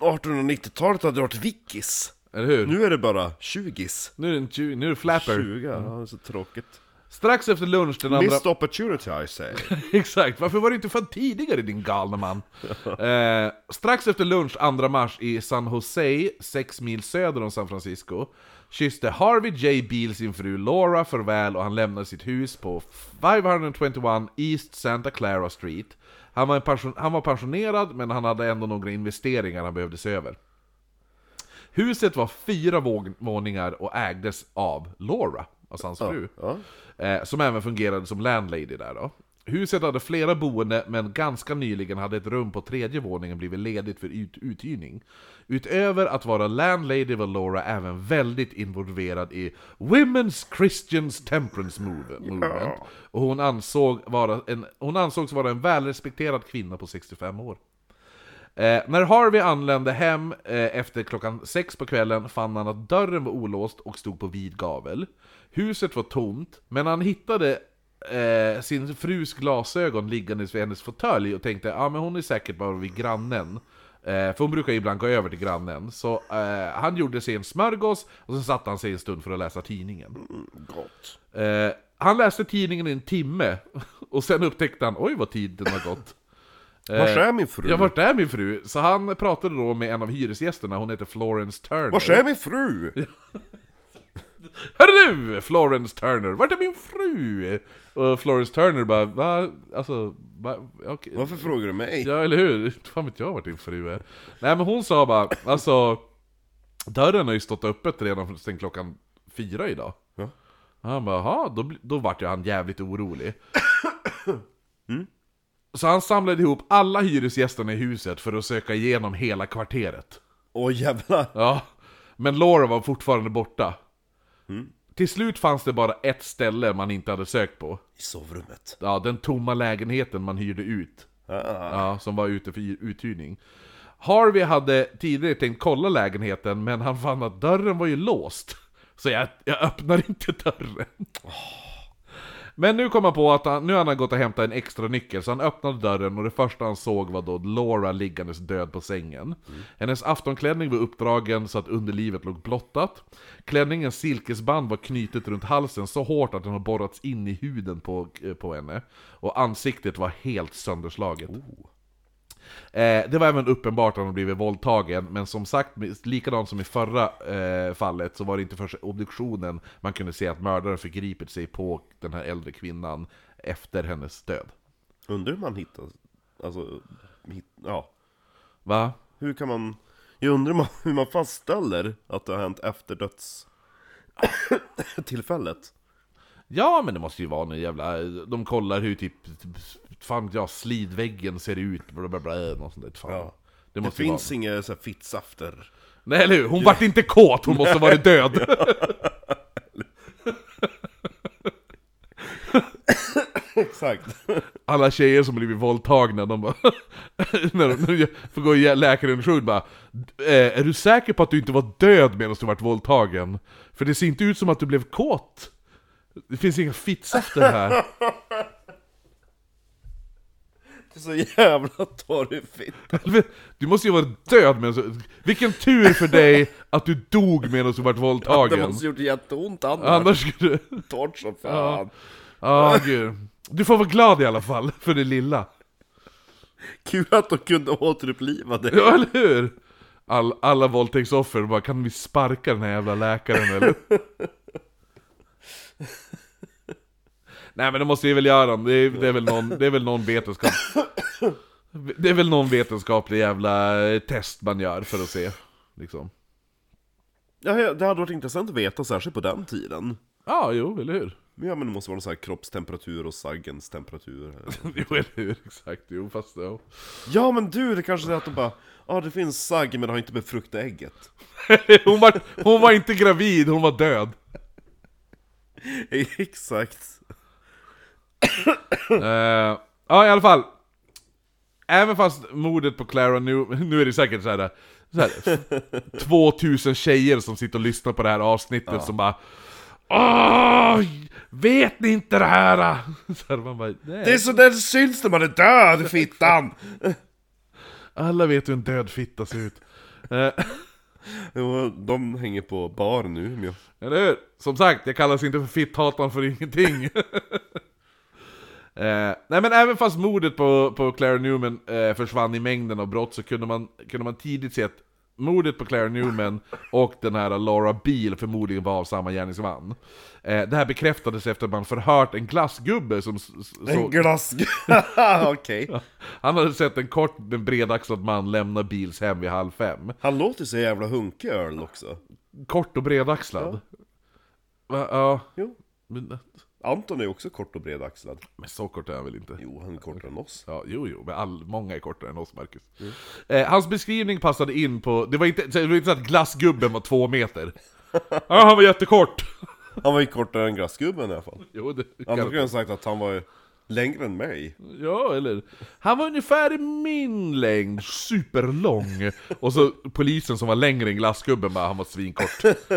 1890-talet hade det varit wikis. Eller hur? Nu, Nu är det bara 20s. är det en tju- nu är det flapper. 20, ja, det är så tråkigt. Strax efter lunch den andra... Missed opportunity I say. [LAUGHS] Exakt, varför var du inte född tidigare din galna man? [LAUGHS] eh, strax efter lunch 2 mars i San Jose, sex mil söder om San Francisco, kysste Harvey J. Beale sin fru Laura farväl och han lämnade sitt hus på 521 East Santa Clara Street. Han var, en pension, han var pensionerad, men han hade ändå några investeringar han behövde se över. Huset var fyra våningar och ägdes av Laura, alltså hans fru. Ja. Eh, som även fungerade som landlady där då. Huset hade flera boende, men ganska nyligen hade ett rum på tredje våningen blivit ledigt för ut uthyrning. Utöver att vara landlady var Laura även väldigt involverad i Women's Christians Temperance Move- Movement. Och hon, ansåg vara en, hon ansågs vara en välrespekterad kvinna på 65 år. Eh, när Harvey anlände hem eh, efter klockan sex på kvällen fann han att dörren var olåst och stod på vid gavel. Huset var tomt, men han hittade eh, sin frus glasögon liggandes vid hennes fåtölj och tänkte ja ah, men hon är säkert bara vid grannen. Eh, för hon brukar ibland gå över till grannen. Så eh, han gjorde sig en smörgås och sen satte han sig en stund för att läsa tidningen. Gott. Eh, han läste tidningen i en timme, [LAUGHS] och sen upptäckte han oj vad tiden har gått. Vars är min fru? Ja, vart är min fru? Så han pratade då med en av hyresgästerna, hon heter Florence Turner. Vars är min fru? Hörru du! Florence Turner, vart är min fru? Och Florence Turner bara, va? Alltså, va? Okej. Varför frågar du mig? Ja, eller hur? Fan vet jag vart din fru är. Nej men hon sa bara, alltså Dörren har ju stått öppet redan sen klockan fyra idag. Ja. Och Han bara, jaha, då, då vart ju han jävligt orolig. [COUGHS] Så han samlade ihop alla hyresgästerna i huset för att söka igenom hela kvarteret. Åh jävlar! Ja, men Laura var fortfarande borta. Till slut fanns det bara ett ställe man inte hade sökt på. I sovrummet. Ja, den tomma lägenheten man hyrde ut. Ah. Ja, som var ute för uthyrning. Harvey hade tidigare tänkt kolla lägenheten, men han fann att dörren var ju låst. Så jag, jag öppnar inte dörren. Men nu kom han på att han, nu har han gått och hämtat en extra nyckel, så han öppnade dörren och det första han såg var då Laura liggandes död på sängen. Hennes aftonklänning var uppdragen så att underlivet låg blottat. Klänningens silkesband var knutet runt halsen så hårt att den har borrats in i huden på, eh, på henne. Och ansiktet var helt sönderslaget. Oh. Eh, det var även uppenbart att han blivit våldtagen, men som sagt, likadant som i förra eh, fallet, så var det inte först obduktionen man kunde se att mördaren förgripit sig på den här äldre kvinnan efter hennes död. Undrar hur man hittar... Alltså... Hit, ja. Va? Hur kan man... Jag undrar hur man fastställer att det har hänt efter dödstillfället. [COUGHS] Ja, men det måste ju vara någon jävla... De kollar hur typ... Fan, ja, slidväggen ser ut, bla bla bla, något sånt där. Fan. Ja. Det Det finns vara... inga så här fittsafter. Nej, eller hur? Hon vart inte kåt, hon måste varit död! [LAUGHS] Exakt. alla tjejer som blivit våldtagna, de bara... [LAUGHS] när, de, när de får gå i läkarundersökning bara... Eh, är du säker på att du inte var död medan du vart våldtagen? För det ser inte ut som att du blev kåt. Det finns inga fittsafter här. Det är så jävla torrfitt. Du måste ju vara död medan du... Vilken tur för dig att du dog medan du vart Det våldtagen. måste gjort jätteont annars. Annars skulle du... Torrt som fan. Ja, gud. Du får vara glad i alla fall, för det lilla. Kul att de kunde återuppliva det. Ja, eller hur? All, alla våldtäktsoffer bara, kan vi sparka den här jävla läkaren eller? [LAUGHS] [LAUGHS] Nej men det måste vi väl göra, det är, det är, väl, någon, det är väl någon vetenskap... [COUGHS] Det är väl någon vetenskaplig jävla eh, test man gör för att se, liksom. Ja, det hade varit intressant att veta, särskilt på den tiden. Ja, jo, eller hur? Ja men det måste vara någon sån här kroppstemperatur och saggens temperatur. [LAUGHS] Jo, eller hur? Exakt, jo fast ja. Ja men du, det kanske är att de bara Ja ah, det finns sagg men det har inte befruktat ägget. [LAUGHS] hon, var, hon var inte gravid, hon var död. [LAUGHS] Exakt. Eh, ja, i alla fall. Även fast mordet på Clara nu, nu är det säkert så här, så här 2000 tjejer som sitter och lyssnar på det här avsnittet som bara Åh, vet ni inte det här? Så här man bara, Nej. Det är så där det syns när man är död, fittan! Alla vet hur en död fitta ser ut. De hänger på bar nu i Umeå. Eller hur? Som sagt, jag kallas inte för Fitthataren för ingenting. [LAUGHS] eh, nej men även fast mordet på, på Clara Newman eh, försvann i mängden av brott så kunde man, kunde man tidigt se att mordet på Clara Newman och den här Laura Beale förmodligen var av samma gärningsman. Eh, det här bekräftades efter att man förhört en glassgubbe som... En Så, glass... [LAUGHS] Okej. [LAUGHS] han hade sett en kort men bredaxlad man lämna Beals hem vid halv fem. Han låter så jävla hunkig öl också. Kort och bredaxlad. Va? Ja. Jo. Men, Anton är också kort och bredaxlad. men så kort är han väl inte? Jo, han är kortare än oss. Ja, jo, jo, men all, många är kortare än oss, Marcus. Eh, hans beskrivning passade in på... Det var inte, det var inte så att glassgubben var två meter. [LAUGHS] Ja, han var jättekort! [LAUGHS] Han var ju kortare än glassgubben i alla fall. Jo, det Annars skulle jag sagt att han var Längre än mig. Ja, eller? Han var ungefär i min längd, superlång. Och så polisen som var längre än glassgubben bara, han var svinkort. [LAUGHS]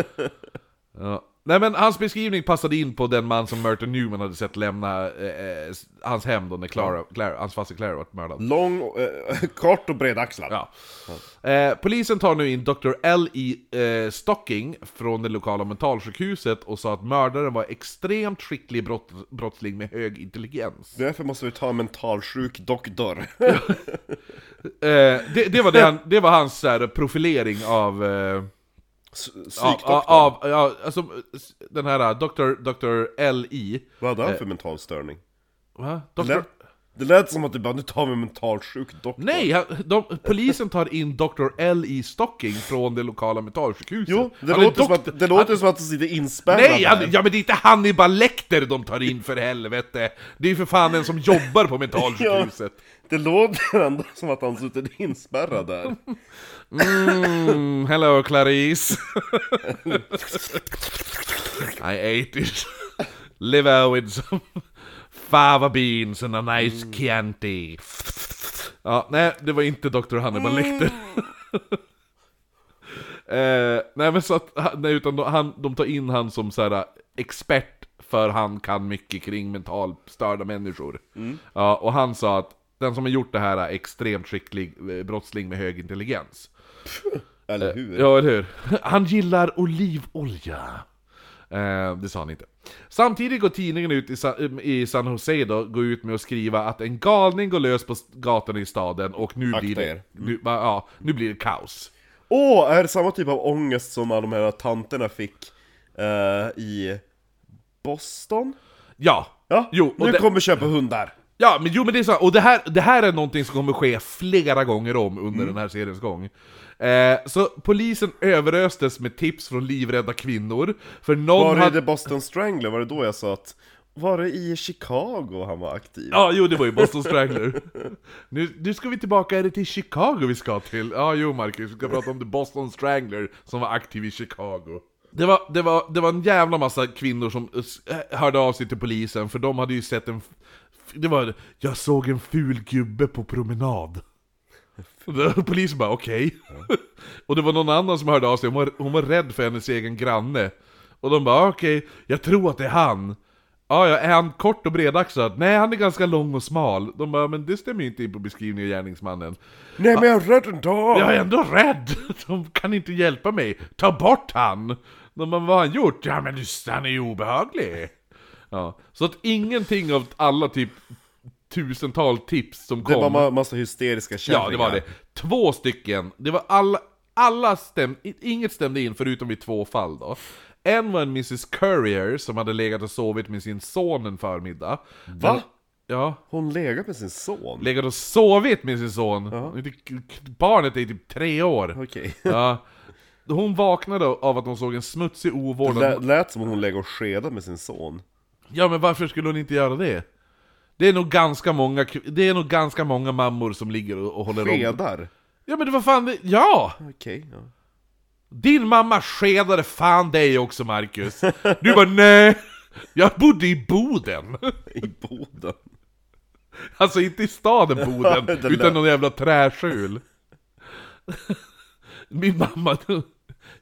Ja. Nej men hans beskrivning passade in på den man som Merton Newman hade sett lämna eh, eh, hans hem då när Clara, Clara, hans faster Clara var mördad. Lång, eh, [LAUGHS] kort och bredaxlad. Ja. Eh, polisen tar nu in Dr. L.E. Eh, Stocking från det lokala mentalsjukhuset och sa att mördaren var extremt skicklig brott, brottsling med hög intelligens. Därför måste vi ta en mentalsjuk doktor. [LAUGHS] Eh, det, det, var det, han, det var hans här, profilering av... Eh, av, ja, alltså den här Dr. Dr. L.E. Vad hade han för mental störning? Va? Det Dr. lät, det lät som att du bara, nu tar vi en mentalsjuk doktor. Nej, han, de, polisen tar in Dr. L.E. Stocking från det lokala mentalsjukhuset. Jo, det Han låter, som att, det låter som att han sitter inspärrad Nej, han, ja men det är inte Hannibal Lecter de tar in för helvete! Det är för fan en som jobbar på [LAUGHS] mentalsjukhuset. Det låter ändå som att han suttit inspärrad där. [LAUGHS] Mm, hello Clarice. [LAUGHS] I ate it. Liver with some fava beans and a nice Chianti. Ja, nej, det var inte Dr. Hannibal Lecter. [LAUGHS] eh, nej men så att, nej, utan de, han, de tar in han som så här, expert för han kan mycket kring mentalt störda människor. Ja, och han sa att den som har gjort det här är extremt skicklig eh, brottsling med hög intelligens. Eller hur? Ja, eller hur? [LAUGHS] Han gillar olivolja. Eh, det sa han inte. Samtidigt går tidningen ut i, Sa- i San Jose då, går ut med att skriva att en galning går lös på gatorna i staden och nu Akta blir det, er. nu, va- ja, nu blir det kaos. Åh, är det samma typ av ångest som alla de här tanterna fick eh, i Boston? Ja, Ja, Jo, nu det- kommer köpa hundar. ja men jo men det är så, och det här, det här är någonting som kommer ske flera gånger om under Mm. den här seriens gång. Eh, så polisen överöstes med tips från livrädda kvinnor, för någon Var det hade... The Boston Strangler? Var det då jag sa att var det i Chicago han var aktiv? Ja, jo det var ju Boston Strangler. nu, nu ska vi tillbaka, är det till Chicago vi ska till? Ja, jo Marcus, vi ska prata om The Boston Strangler som var aktiv i Chicago. Det var, det, var, det var en jävla massa kvinnor som eh, hörde av sig till polisen, för de hade ju sett en... Det var 'Jag såg en ful gubbe på promenad' [LAUGHS] Polisen bara 'Okej' [LAUGHS] Och det var någon annan som hörde av sig, hon var, hon var rädd för hennes egen granne Och de bara 'Okej, jag tror att det är han' Ja, ja, är han kort och bredaxlad? Nej, han är ganska lång och smal. De bara, men det stämmer ju inte in på beskrivningen av gärningsmannen. Nej men jag är rädd ändå! Jag är ändå rädd! [LAUGHS] De kan inte hjälpa mig. Ta bort han! De bara, vad har han gjort? Ja men han är ju obehaglig. Ja, så att ingenting av alla typ tusental tips som Det kom... var ma- massa hysteriska kärringar. Ja, det var det. Två stycken. Det var alla, alla stäm, inget stämde in förutom vid två fall då. En var en Mrs Courier som hade legat och sovit med sin son en förmiddag. Va? Ja, Hon legat med sin son? legat och sovit med sin son. Barnet är typ tre år. Okej. [LAUGHS] Ja. Hon vaknade av att hon såg en smutsig Det ovårdad... lät, lät som om hon lägger och skedade med sin son. Ja men varför skulle hon inte göra det? Det är nog ganska många, det är nog ganska många mammor som ligger och, och håller om... Skedar? Ja men var fan det, ja! Okej, ja. Din mamma skedade fan dig också Marcus. Du bara nej, jag bodde i Boden. [LAUGHS] I Boden. Alltså inte i staden Boden, [LAUGHS] utan någon jävla träskjul. Min mamma,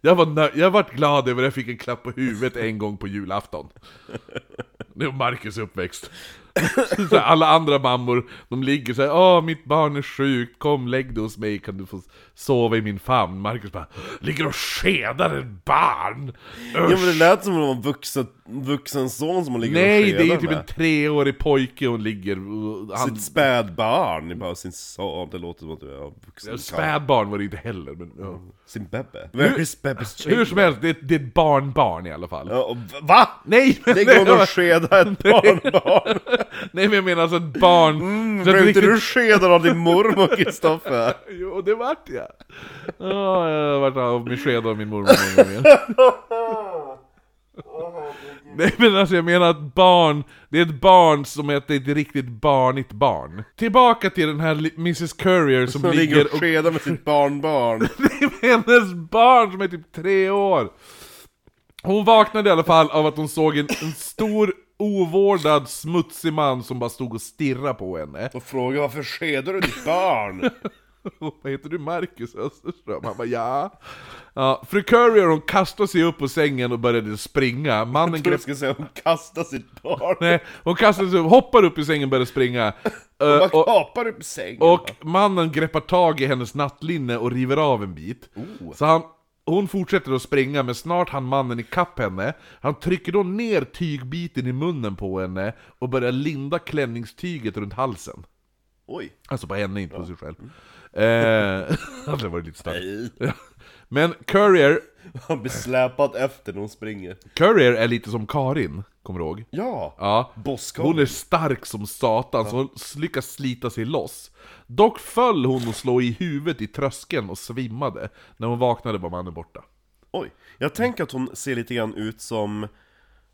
jag var, jag var glad över att jag fick en klapp på huvudet en gång på julafton. Det var Marcus uppväxt. [LAUGHS] Så här, alla andra mammor, de ligger såhär Åh, mitt barn är sjukt, kom lägg dig hos mig, kan du få sova i min famn? Marcus bara Ligger och skedar ett barn? Ja men det Usch. lät som om det var en vuxen, vuxen son som hon ligger Nej, och det är ju skedar typ med. en treårig pojke hon ligger och han, Sitt spädbarn, bara sin son, det låter som att du är en vuxen karl. Spädbarn var det inte heller, men ja. Sin bebbe. Where is Bebbes Hur som helst, det är, det är ett barnbarn i alla fall. Ja, och va? Nej, Ligger hon nej, och skedar ett [LAUGHS] barnbarn? [LAUGHS] nej men jag menar alltså ett barn... Mm, blev inte du skedad av din mormor [LAUGHS] Kristoffer? Jo, det vart jag. Ja, jag har varit av min sked av min mormor många gånger. Nej men alltså jag menar att barn, det är ett barn som är ett, riktigt barnigt barn. Tillbaka till den här Mrs Courier som Som ligger och... skedar med sitt barnbarn. [LAUGHS] Det är hennes barn som är typ tre år! Hon vaknade i alla fall av att hon såg en, en stor ovårdad, smutsig man som bara stod och stirrade på henne. Och frågade varför skedar du ditt barn? [LAUGHS] Vad heter du Marcus Österström? Han bara ja. ja. Fru Courier hon kastade sig upp på sängen och började springa. Mannen Jag grepp... ska säga hon kastar sitt barn. Nej, hon kastade sig upp, hoppar upp i sängen och började springa. Hon bara och, kapar upp sängen. och mannen greppar tag i hennes nattlinne och river av en bit. Oh. Så han, hon fortsätter att springa, men snart han mannen ikapp henne. Han trycker då ner tygbiten i munnen på henne och börjar linda klänningstyget runt halsen. Oj. Alltså på henne, inte på sig själv. Eh, [LAUGHS] det var lite starkt. Men Courier, Han blir släpad efter när hon springer. Courier är lite som Karin, kommer du ihåg? Ja. Ja, Boskar. hon är stark som satan, så hon lyckas slita sig loss. Dock föll hon och slog i huvudet i tröskeln och svimmade. När hon vaknade var mannen borta. Oj. Jag tänker att hon ser lite grann ut som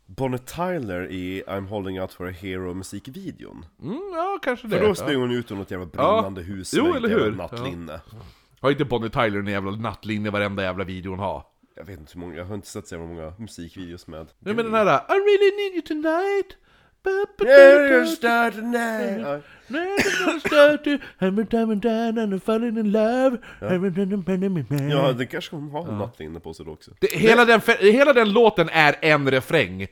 Bonnie Tyler i I'm holding out for a hero musikvideon. Mm, ja, kanske det. För då ja. springer hon ut ur något jävla brinnande hus Jo, med eller ett hur? nattlinne. Har inte Bonnie Tyler en jävla nattlinje i varenda jävla video hon har? Jag vet inte hur många, jag har inte sett så många musikvideos med Nej men den här I really need you tonight you're starting now. Ja. Never start to hammer down and down and I'm falling in love. Ja, det kanske hon har en nattlinne på sig då också. Det, hela, den, hela den låten är en refräng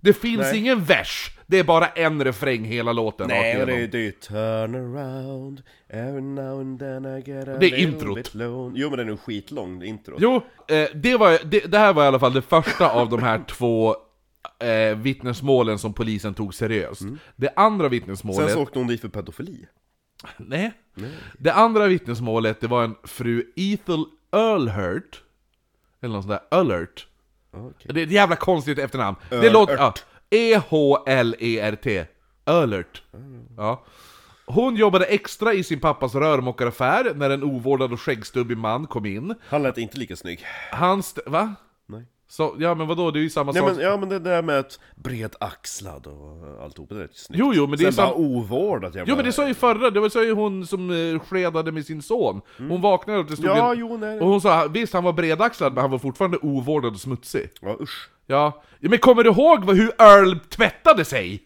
Det finns Nej. ingen vers, det är bara en refräng hela låten Nej, rakt men det är igenom. det är ju turn around Every now and then I get a Det är little introt. bit lone. Jo men den är nog skitlång, introt Jo, eh, det, var, det, det här var i alla fall det första av de här två eh, vittnesmålen som polisen tog seriöst Det andra vittnesmålet Mm. Sen så åkte hon dit för pedofili Nej. Det andra vittnesmålet, det var en fru Ethel Earlhurt. Eller något sånt där, Earlhurt. Okej. Det är ett jävla konstigt efternamn. Det låter... Ja, E-H-L-E-R-T. Earlhurt. Ja. Hon jobbade extra i sin pappas rörmokaraffär när en ovårdad och skäggstubbig man kom in. Han lät inte lika snygg Han st- Va? Så, ja men vadå, det är ju samma Nej sak. men, ja men det där med att bred-axlad och alltihop, det är rätt snyggt Jo, jo, men det är Sen bara sam- ovårdat jävla... Jo men det sa ju förra, det var så ju hon som eh, skedade med sin son. Hon vaknade och det stod Ja, en... jo, nej. Och hon sa, visst han var bredaxlad men han var fortfarande ovårdad och smutsig. Ja usch Ja, ja men kommer du ihåg vad, hur Earl tvättade sig?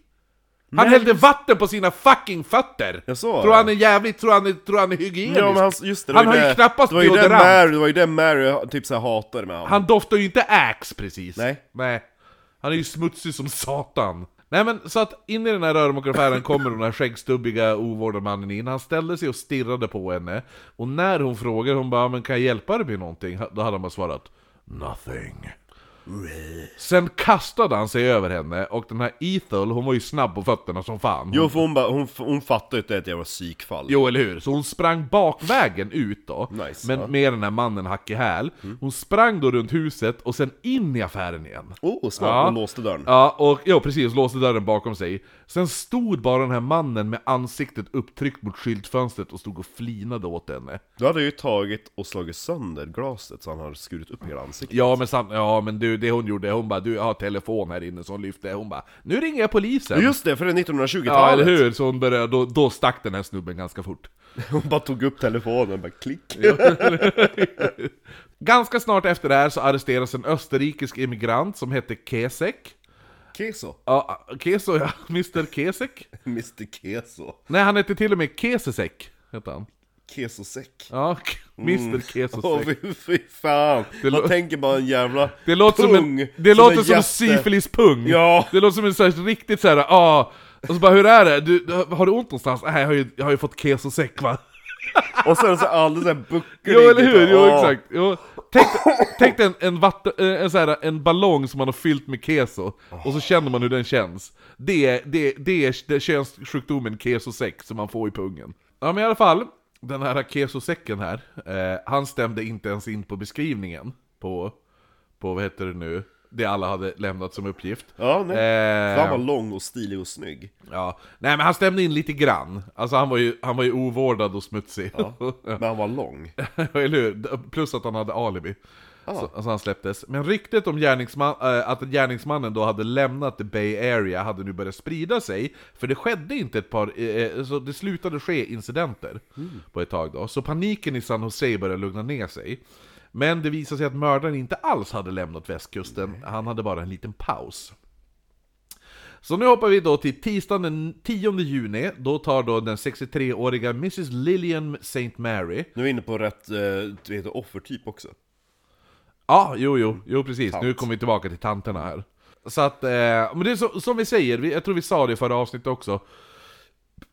Han hällde vatten på sina fucking fötter! Jag så, tror han är jävligt, tror han är, tror han är hygienisk? Ja men han, just det, det Han har ju det- knappast det var ju det deodorant. Mary, det var ju det Mary typ såhär hatade med honom Han doftar ju inte Axe precis. Nej. Nej. Han är ju smutsig som satan. Nej men så att in i den här rörmokaraffären kommer den här skäggstubbiga ovårdade mannen in, han ställde sig och stirrade på henne, och när hon frågade, hon bara 'Men kan jag hjälpa dig med någonting?' Då hade han bara svarat 'Nothing' Sen kastade han sig över henne, och den här Ethel, hon var ju snabb på fötterna som fan. Jo för hon, bara, hon, hon fattar ju att det är ett jävla psykfall Jo, eller hur? Så hon sprang bakvägen ut då, Nice, men ja. med den här mannen hack i häl. Hon sprang då runt huset, och sen in i affären igen. Oh smart, Ja. hon låste dörren Ja, och ja, precis, låste dörren bakom sig. Sen stod bara den här mannen med ansiktet upptryckt mot skyltfönstret och stod och flinade åt henne. Du hade ju tagit och slagit sönder glaset så han hade skurit upp hela ansiktet Ja men, sam- ja, men du, det hon gjorde, hon bara 'Du, jag har telefon här inne' så hon lyfte, hon bara 'Nu ringer jag polisen' Just det, för det är 1920-talet! Ja, eller hur? Så hon började, då, då stack den här snubben ganska fort. [LAUGHS] Hon bara tog upp telefonen bara klick [LAUGHS] Ganska snart efter det här så arresteras en österrikisk emigrant som hette Kesek. Keso Ja, Keso ja, [LAUGHS] Mr Kesek. Mr Keso Nej, han hette till och med Kesesek, hette han. Kesosäck Ja, Mr Kesesek. Åh fy, fy fan! Det Man tänker bara en jävla Det låter som pung en, det låter en som syfilispung. Ja. Det låter som en så här, riktigt såhär, ah. Och så bara, hur är det? Du, har du ont någonstans? Nej, jag har ju, jag har ju fått kesosäck va? [LAUGHS] Och sen så alldeles såhär bucklig Jo eller hur, jo exakt. Jo. Tänk, tänk dig en, en, vatten, eh, en, så här, en ballong som man har fyllt med keso, och så känner man hur den känns. Det, är- det, det är det könssjukdomen kesosäck som man får i pungen. Ja men i alla fall, den här kesosäcken här, eh, han stämde inte ens in på beskrivningen på, på vad heter det nu, det alla hade lämnat som uppgift. Ja, nej. Eh, han var lång och stilig och snygg Ja, nej men han stämde in lite grann. Alltså han var ju, han var ju ovårdad och smutsig. Men han var lång [LAUGHS] Eller hur? Plus att han hade alibi. Så, alltså han släpptes. Men ryktet om gärningsman, äh, att gärningsmannen då hade lämnat the Bay Area hade nu börjat sprida sig. För det skedde inte ett par, eh, så det slutade ske incidenter på ett tag då. Så paniken i San Jose började lugna ner sig. Men det visade sig att mördaren inte alls hade lämnat västkusten, han hade bara en liten paus. Så nu hoppar vi då till tisdagen den 10 juni, då tar då den 63-åriga Mrs Lillian St. Mary Nu är vi inne på rätt, eh, offertyp också. Ja, jo, jo, jo precis. Tant. Nu kommer vi tillbaka till tanterna här. Så att, eh, men det är så, som vi säger, vi, jag tror vi sa det i förra avsnittet också.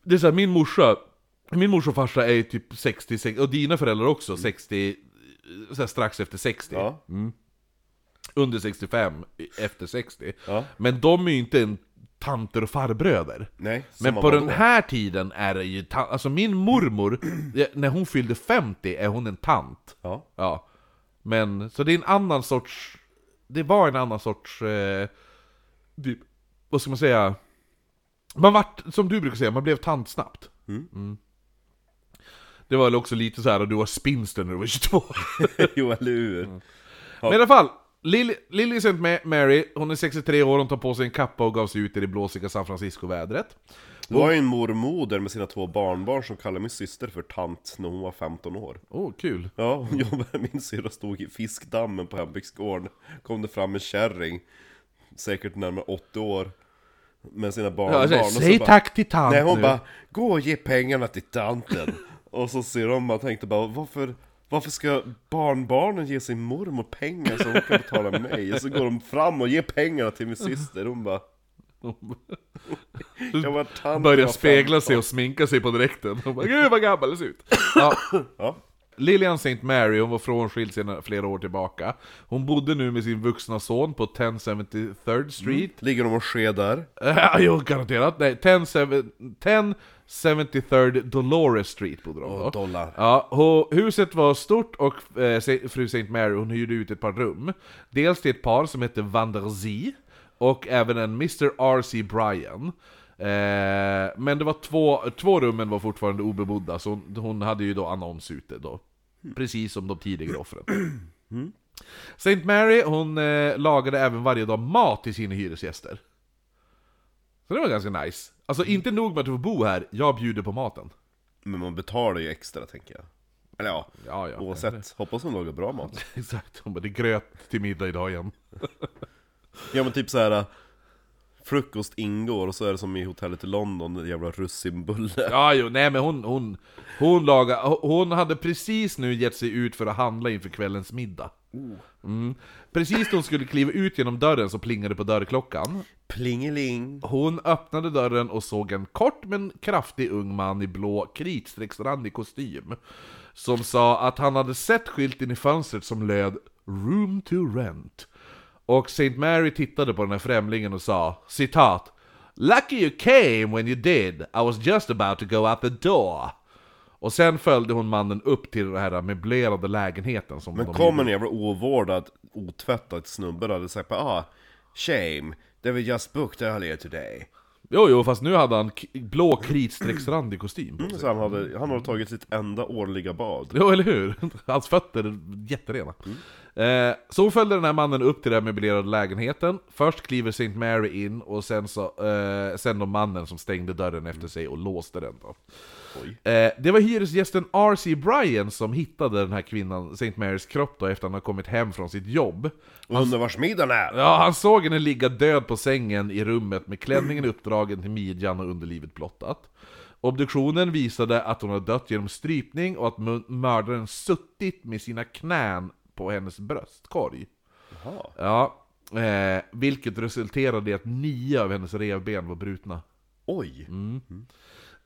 Det är så här, min morsa, min morsa och farsa är typ 60, 60 och dina föräldrar också 60, så här, strax efter 60. Ja. Under 65, efter 60. Ja. Men de är ju inte en tanter och farbröder. Nej, Men på den då. här tiden är det ju alltså min mormor, [CLEARS THROAT] när hon fyllde 50 är hon en tant. Ja. Ja. Men, så det är en annan sorts... Det var en annan sorts... Eh, typ, vad ska man säga? Man vart, som du brukar säga, man blev tant snabbt. Mm. Det var väl också lite så här att du var spinster när du var 22. [LAUGHS] jo, eller hur? Men i alla fall, Lily, Lily St. Ma- Mary, hon är 63 år, hon tar på sig en kappa och gav sig ut i det blåsiga San Francisco-vädret. Det var ju en mormoder med sina två barnbarn som kallade min syster för tant när hon var 15 år. Åh, oh, kul. Ja, hon jobbade, [LAUGHS] min syrra stod i fiskdammen på hembygdsgården. Kom det fram en kärring, säkert närmare 80 år, med sina barnbarn. Ja, och så säg bara- tack till tant Nej, hon nu. bara 'Gå och ge pengarna till tanten' [LAUGHS] Och så ser de och tänkte bara 'Varför, varför ska barnbarnen ge sin mormor pengar så hon kan betala mig?' Och så går de fram och ger pengarna till min syster, hon bara Börjar spegla 15. sig och sminka sig på direkten. Hon bara 'Gud vad gammal jag ser ut' ja. Ja. Lilian St. Mary, hon var frånskild sedan flera år tillbaka. Hon bodde nu med sin vuxna son på 1073rd Street. Ligger de och skedar? [LAUGHS] Ja, jo, garanterat. Nej, 1073rd Dolores Street bodde de på. Och dollar Ja, huset var stort och eh, fru St. Mary hon hyrde ut ett par rum. Dels till ett par som hette Van der Zee och även en Mr. R.C. Bryan. Eh, men det var två, två rummen var fortfarande obebodda, så hon, hon hade ju då annons ute då. Precis som de tidigare offren. St. Mary, hon eh, lagade även varje dag mat till sina hyresgäster. Så det var ganska nice. Alltså inte nog med att du får bo här, jag bjuder på maten. Men man betalar ju extra tänker jag Eller ja, Ja, ja. oavsett, hoppas hon lagar bra mat [LAUGHS] Exakt, hon bara 'det är gröt till middag idag igen' [LAUGHS] Ja men typ så här. Frukost ingår och så är det som i hotellet i London, en jävla russinbulle Ja, jo, nej men hon, hon, hon lagade, hon hade precis nu gett sig ut för att handla inför kvällens middag. Mm. Precis då hon skulle kliva ut genom dörren så plingade det på dörrklockan. Plingeling Hon öppnade dörren och såg en kort men kraftig ung man i blå kritstrecksrandig kostym. Som sa att han hade sett skylten i fönstret som löd 'Room to rent' Och St. Mary tittade på den här främlingen och sa, citat Lucky you came when you did, I was just about to go out the door. Och sen följde hon mannen upp till den här möblerade lägenheten som Men de kom en jävla ovårdad, otvättad snubbe och hade sagt bara ah, Shame, that we just booked earlier today Jo, jo, fast nu hade han blå kritstrecksrandig kostym på sig. Så han hade, han hade tagit sitt enda årliga bad Jo, eller hur? [LAUGHS] Hans fötter är jätterena. Eh, så följde den här mannen upp till den möblerade lägenheten. Först kliver St. Mary in, och sen, så, eh, sen då mannen som stängde dörren efter sig och låste den då. Eh, det var hyresgästen R.C. Bryan som hittade den här kvinnan, St. Marys kropp då, efter att han har kommit hem från sitt jobb. Undrar vars middagen är? Ja, han såg henne ligga död på sängen i rummet med klänningen uppdragen till midjan och underlivet blottat. Obduktionen visade att hon hade dött genom strypning och att mördaren suttit med sina knän på hennes bröstkorg. Jaha. Ja, eh, vilket resulterade i att nio av hennes revben var brutna. Oj!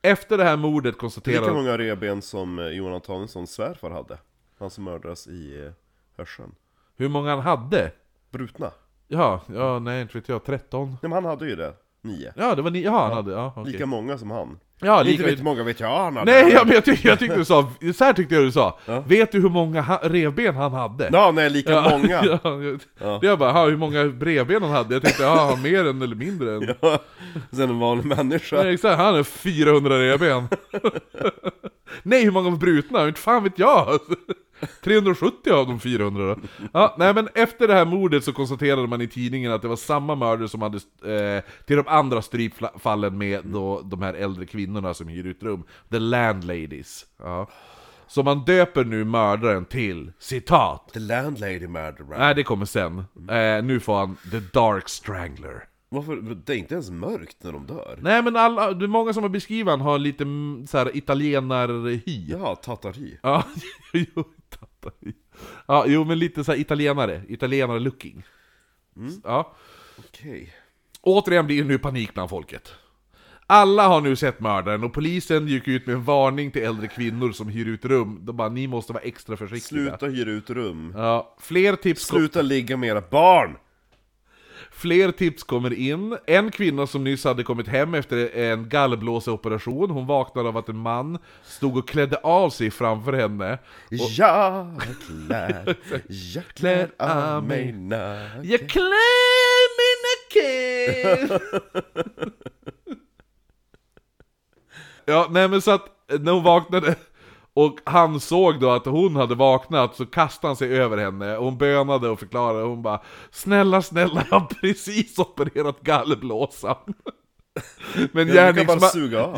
Efter det här mordet Lika konstaterade... många revben som eh, Johan Antonssons svärfar hade Han som mördades i eh, Hörsön Hur många han hade? Brutna? Ja, ja, nej inte vet jag, 13? Nej men han hade ju det, nio Ja, det var ni, ja han hade, ja okej. Lika många som han Ja, Inte lika, vet många vet jag han hade Nej, ja, men jag, tyck, jag tyckte du sa, så här tyckte jag du sa. Ja. Vet du hur många ha, revben han hade? Ja, nej, lika Ja, många! Ja, [LAUGHS] Ja. jag bara, "Ha, hur många revben han hade? Jag tänkte, ja, han mer än eller mindre än... [LAUGHS] Ja, Sen en vanlig människa Nej, exakt, han har 400 revben. [LAUGHS] nej, hur många var brutna? Inte fan vet jag! 370 av de 400 då. Ja, nej men efter det här mordet så konstaterade man i tidningen att det var samma mördare som hade eh, till de andra strypfallen med då, de här äldre kvinnorna som hyr ut rum. The landladies. Ja. Så man döper nu mördaren till, citat, The landlady murderer Nej det kommer sen. Eh, nu får han The Dark Strangler. Varför? Det är inte ens mörkt när de dör. Nej men alla, det är många som har beskrivit han har lite så här italienarhy. Ja, tatari. Ja, [LAUGHS] jo. Ja, jo men lite så här italienare, italienare-looking. Ja. Okej. Återigen blir det nu panik bland folket. Alla har nu sett mördaren och polisen gick ut med en varning till äldre kvinnor som hyr ut rum. De bara, ni måste vara extra försiktiga. Sluta hyra ut rum. Ja, fler tips, Sluta ligga med era barn! Fler tips kommer in. En kvinna som nyss hade kommit hem efter en gallblåseoperation, hon vaknade av att en man stod och klädde av sig framför henne. Jag klär, jag [LAUGHS] klär av mig naken. Jag klär mig naken [LAUGHS] Ja, nej men så att när hon vaknade och han såg då att hon hade vaknat så kastade han sig över henne och hon bönade och förklarade och hon bara Snälla, snälla, jag har precis opererat gallblåsan [LAUGHS] Men gärningsma-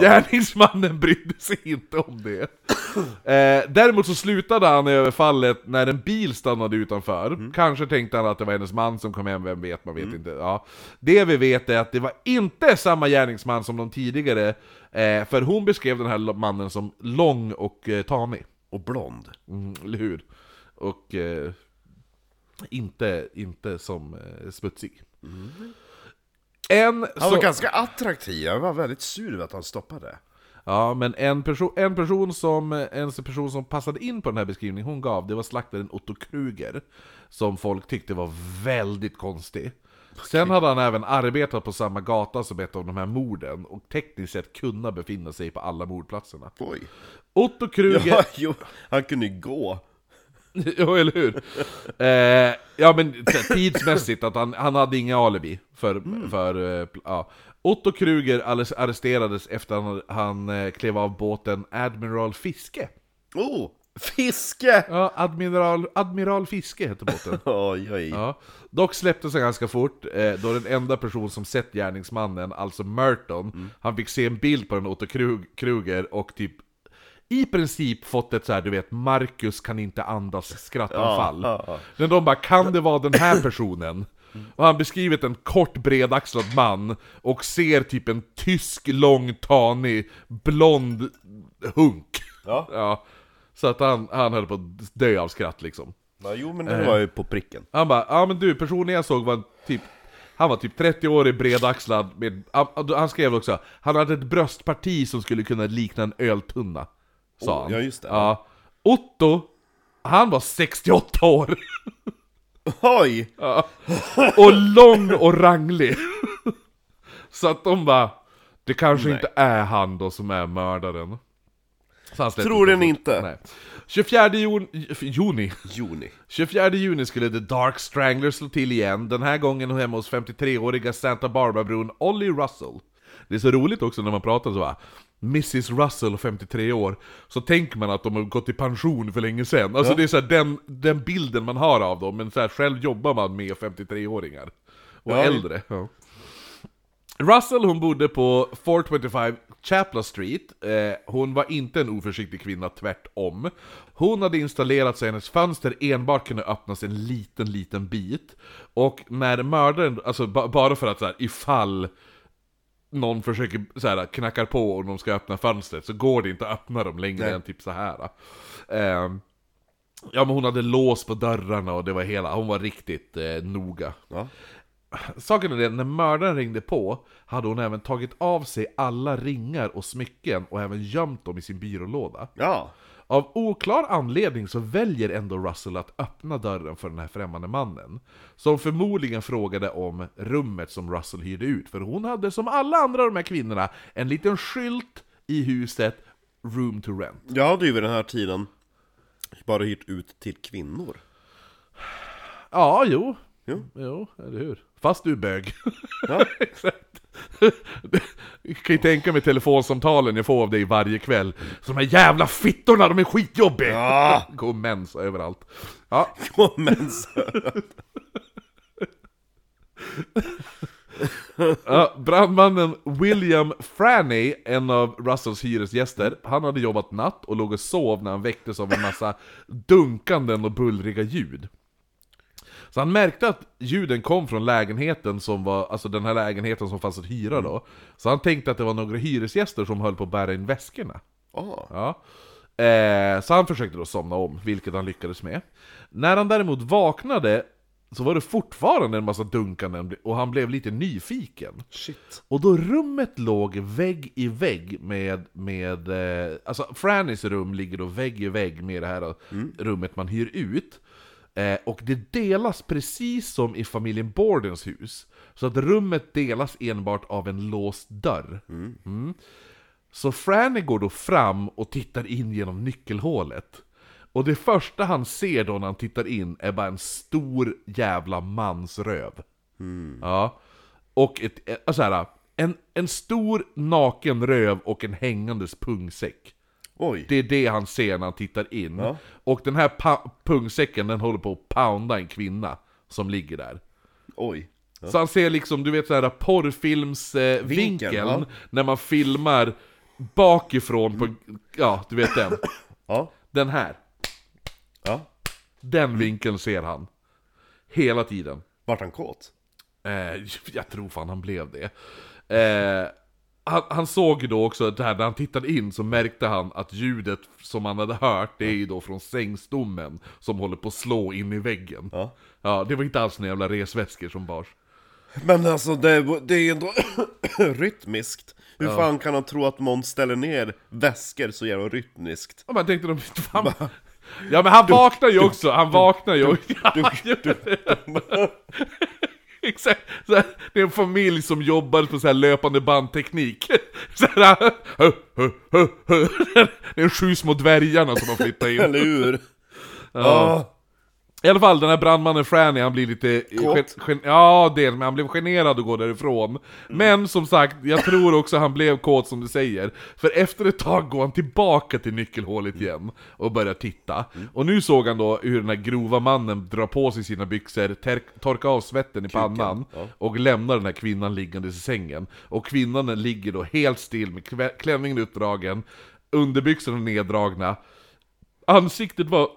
gärningsmannen brydde sig inte om det [CLEARS THROAT] eh, Däremot så slutade han i överfallet när en bil stannade utanför Mm. Kanske tänkte han att det var hennes man som kom hem, vem vet, man vet inte ja. Det vi vet är att det var inte samma gärningsman som de tidigare eh, För hon beskrev den här mannen som lång och eh, tanig Och blond. Mm, eller hur? Och eh, inte, inte som eh, smutsig. En, Han var så, ganska attraktiv, jag var väldigt sur över att han stoppade. ja, men en, person, en, person som, en person som passade in på den här beskrivningen hon gav, det var slaktaren Otto Kruger. Som folk tyckte var väldigt konstig. Sen hade han även arbetat på samma gata som ett av de här morden, och tekniskt sett kunna befinna sig på alla mordplatserna. Oj. Otto Kruger... Ja, jo, han kunde ju gå. [LAUGHS] jo, eller hur? Eh, ja men tidsmässigt, att han, han hade inga alibi för, för eh, ja. Otto Kruger arres- arresterades efter att han, han eh, klev av båten Admiral Fiske. Oh! Fiske! Ja, Admiral, Admiral Fiske hette båten. [LAUGHS] Oj, oj. Ja. Dock släpptes han ganska fort, eh, då den enda person som sett gärningsmannen, alltså Merton, han fick se en bild på den Otto Krug, Kruger och typ i princip fått ett så här, du vet, Marcus kan inte andas skrattanfall. Ja, ja. Men de bara, kan det vara den här personen? Och han beskrivit en kort bredaxlad man och ser typ en tysk, lång, tanig, blond hunk. Ja. ja. Så att han, han höll på att dö av skratt liksom. Ja, jo men det var ju på pricken. Han bara, ja men du, personen jag såg var typ han var typ 30 år bredaxlad med, han, han skrev också, han hade ett bröstparti som skulle kunna likna en öltunna. Sa Oh, han. ja, just det. Ja. Otto, han var 68 år. [LAUGHS] Oj! Ja. Och lång och ranglig. Så att de bara, det kanske Nej. inte är han då som är mördaren. Tror den inte. Nej. 24 jon, juni Juni. 24 juni skulle The Dark Strangler slå till igen, den här gången hemma hos 53-åriga Santa Barbara-bror Ollie Russell. Det är så roligt också när man pratar så här. Mrs Russell, 53 år, så tänker man att de har gått i pension för länge sedan. Alltså det är så den, den bilden man har av dem, men så här, själv jobbar man med 53-åringar. Och Ja. äldre. Ja. Russell hon bodde på 425 Chapla Street, eh, hon var inte en oförsiktig kvinna, tvärtom. Hon hade installerat så hennes fönster enbart kunde öppnas en liten, liten bit. Och när mördaren, alltså ba- bara för att så här, ifall någon försöker så här, knackar på och de ska öppna fönstret så går det inte att öppna dem längre Nej. än typ så här. Eh, ja men hon hade lås på dörrarna och det var hela, hon var riktigt eh, noga. Ja. Saken är det, när mördaren ringde på hade hon även tagit av sig alla ringar och smycken och även gömt dem i sin byrålåda. Ja. Av oklar anledning så väljer ändå Russell att öppna dörren för den här främmande mannen. Som förmodligen frågade om rummet som Russell hyrde ut, för hon hade som alla andra av de här kvinnorna en liten skylt i huset Room to rent. Jag hade ju vid den här tiden bara hyrt ut till kvinnor. Ja, jo. Jo. Jo, eller hur? Fast du är bög. Ja. [LAUGHS] Exakt. Jag kan ju tänka mig telefonsamtalen jag får av dig varje kväll. Så de här jävla fittorna, de är skitjobbiga! Ja. [LAUGHS] Går mens överallt. Ja, [LAUGHS] Men så... Ja, brandmannen William Franny, en av Russells hyresgäster, han hade jobbat natt och låg och sov när han väcktes av en massa dunkanden och bullriga ljud. Så han märkte att ljuden kom från lägenheten som var, alltså den här lägenheten som fanns att hyra då. Så han tänkte att det var några hyresgäster som höll på att bära in väskorna. Ah. Ja. Eh, så han försökte då somna om, vilket han lyckades med. När han däremot vaknade så var det fortfarande en massa dunkanden och han blev lite nyfiken. Shit. Och då rummet låg vägg i vägg med, med eh, alltså Frannys rum ligger då vägg i vägg med det här rummet man hyr ut. Eh, och det delas precis som i familjen Bordens hus. Så att rummet delas enbart av en låst dörr. Mm. Så Franny går då fram och tittar in genom nyckelhålet. Och det första han ser då när han tittar in är bara en stor jävla mansröv. Ja. Och ett, ett, så här, en, en stor naken röv och en hängandes pungsäck. Oj. Det är det han ser när han tittar in. Ja. Och den här pungsäcken den håller på att pounda en kvinna som ligger där. Oj. Så han ser liksom, du vet såhär porrfilmsvinkeln, eh, ja. när man filmar bakifrån på, ja du vet den. Ja. Den här. Ja. Den vinkeln ser han. Hela tiden. Vart han kåt? Eh, jag tror fan han blev det. Eh, han, han såg ju då också här, när han tittade in så märkte han att ljudet som han hade hört, det är ju då från sängstommen som håller på att slå in i väggen. Ja. Ja, det var inte alls några jävla resväskor som bars. Men alltså det, det är ju ändå [COUGHS] rytmiskt. Hur fan kan han tro att någon ställer ner väskor så jävla rytmiskt? Och man tänkte de, fan, Ja men han vaknar ju också, han vaknar ju också. [LAUGHS] [LAUGHS] Exakt, så här, det är en familj som jobbar på så här löpande bandteknik. [LAUGHS] Så här, det är sju små dvärgarna som har flyttat in. Eller hur? Ja. I alla fall, den här brandmannen Franny, han blir lite... Kåt? Gen, ja, det, men han blev generad att gå därifrån. Men som sagt, jag tror också han blev kåt som du säger. För efter ett tag går han tillbaka till nyckelhålet igen och börjar titta. Och nu såg han då hur den här grova mannen drar på sig sina byxor, ter, torkar av svetten i pannan ja. och lämnar den här kvinnan liggandes i sängen. Och kvinnan ligger då helt still med klänningen utdragen, underbyxorna neddragna. Ansiktet var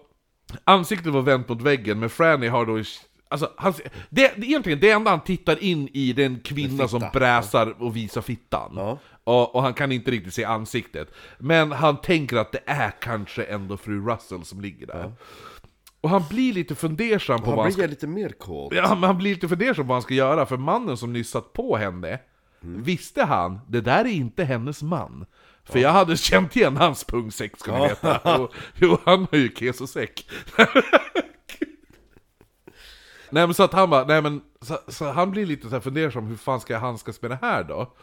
Ansiktet var vänt mot väggen, men Franny har då... Alltså, han, det, det, egentligen det enda han tittar in i det är en kvinna som bräsar och visar fittan. Ja. Och, och han kan inte riktigt se ansiktet. Men han tänker att det är kanske ändå fru Russell som ligger där. Och han blir lite fundersam på vad Han han ska lite mer kåt. Ja, men han blir lite fundersam på vad han ska göra, för mannen som nyss satt på henne, visste han, det där är inte hennes man. För jag hade känt igen hans pungsäck ska ni veta. Och, jo, han har ju kesosäck. [LAUGHS] nej men så att han bara, nej men, så, så han blir lite så här fundersam, hur fan ska jag handskas med det här då?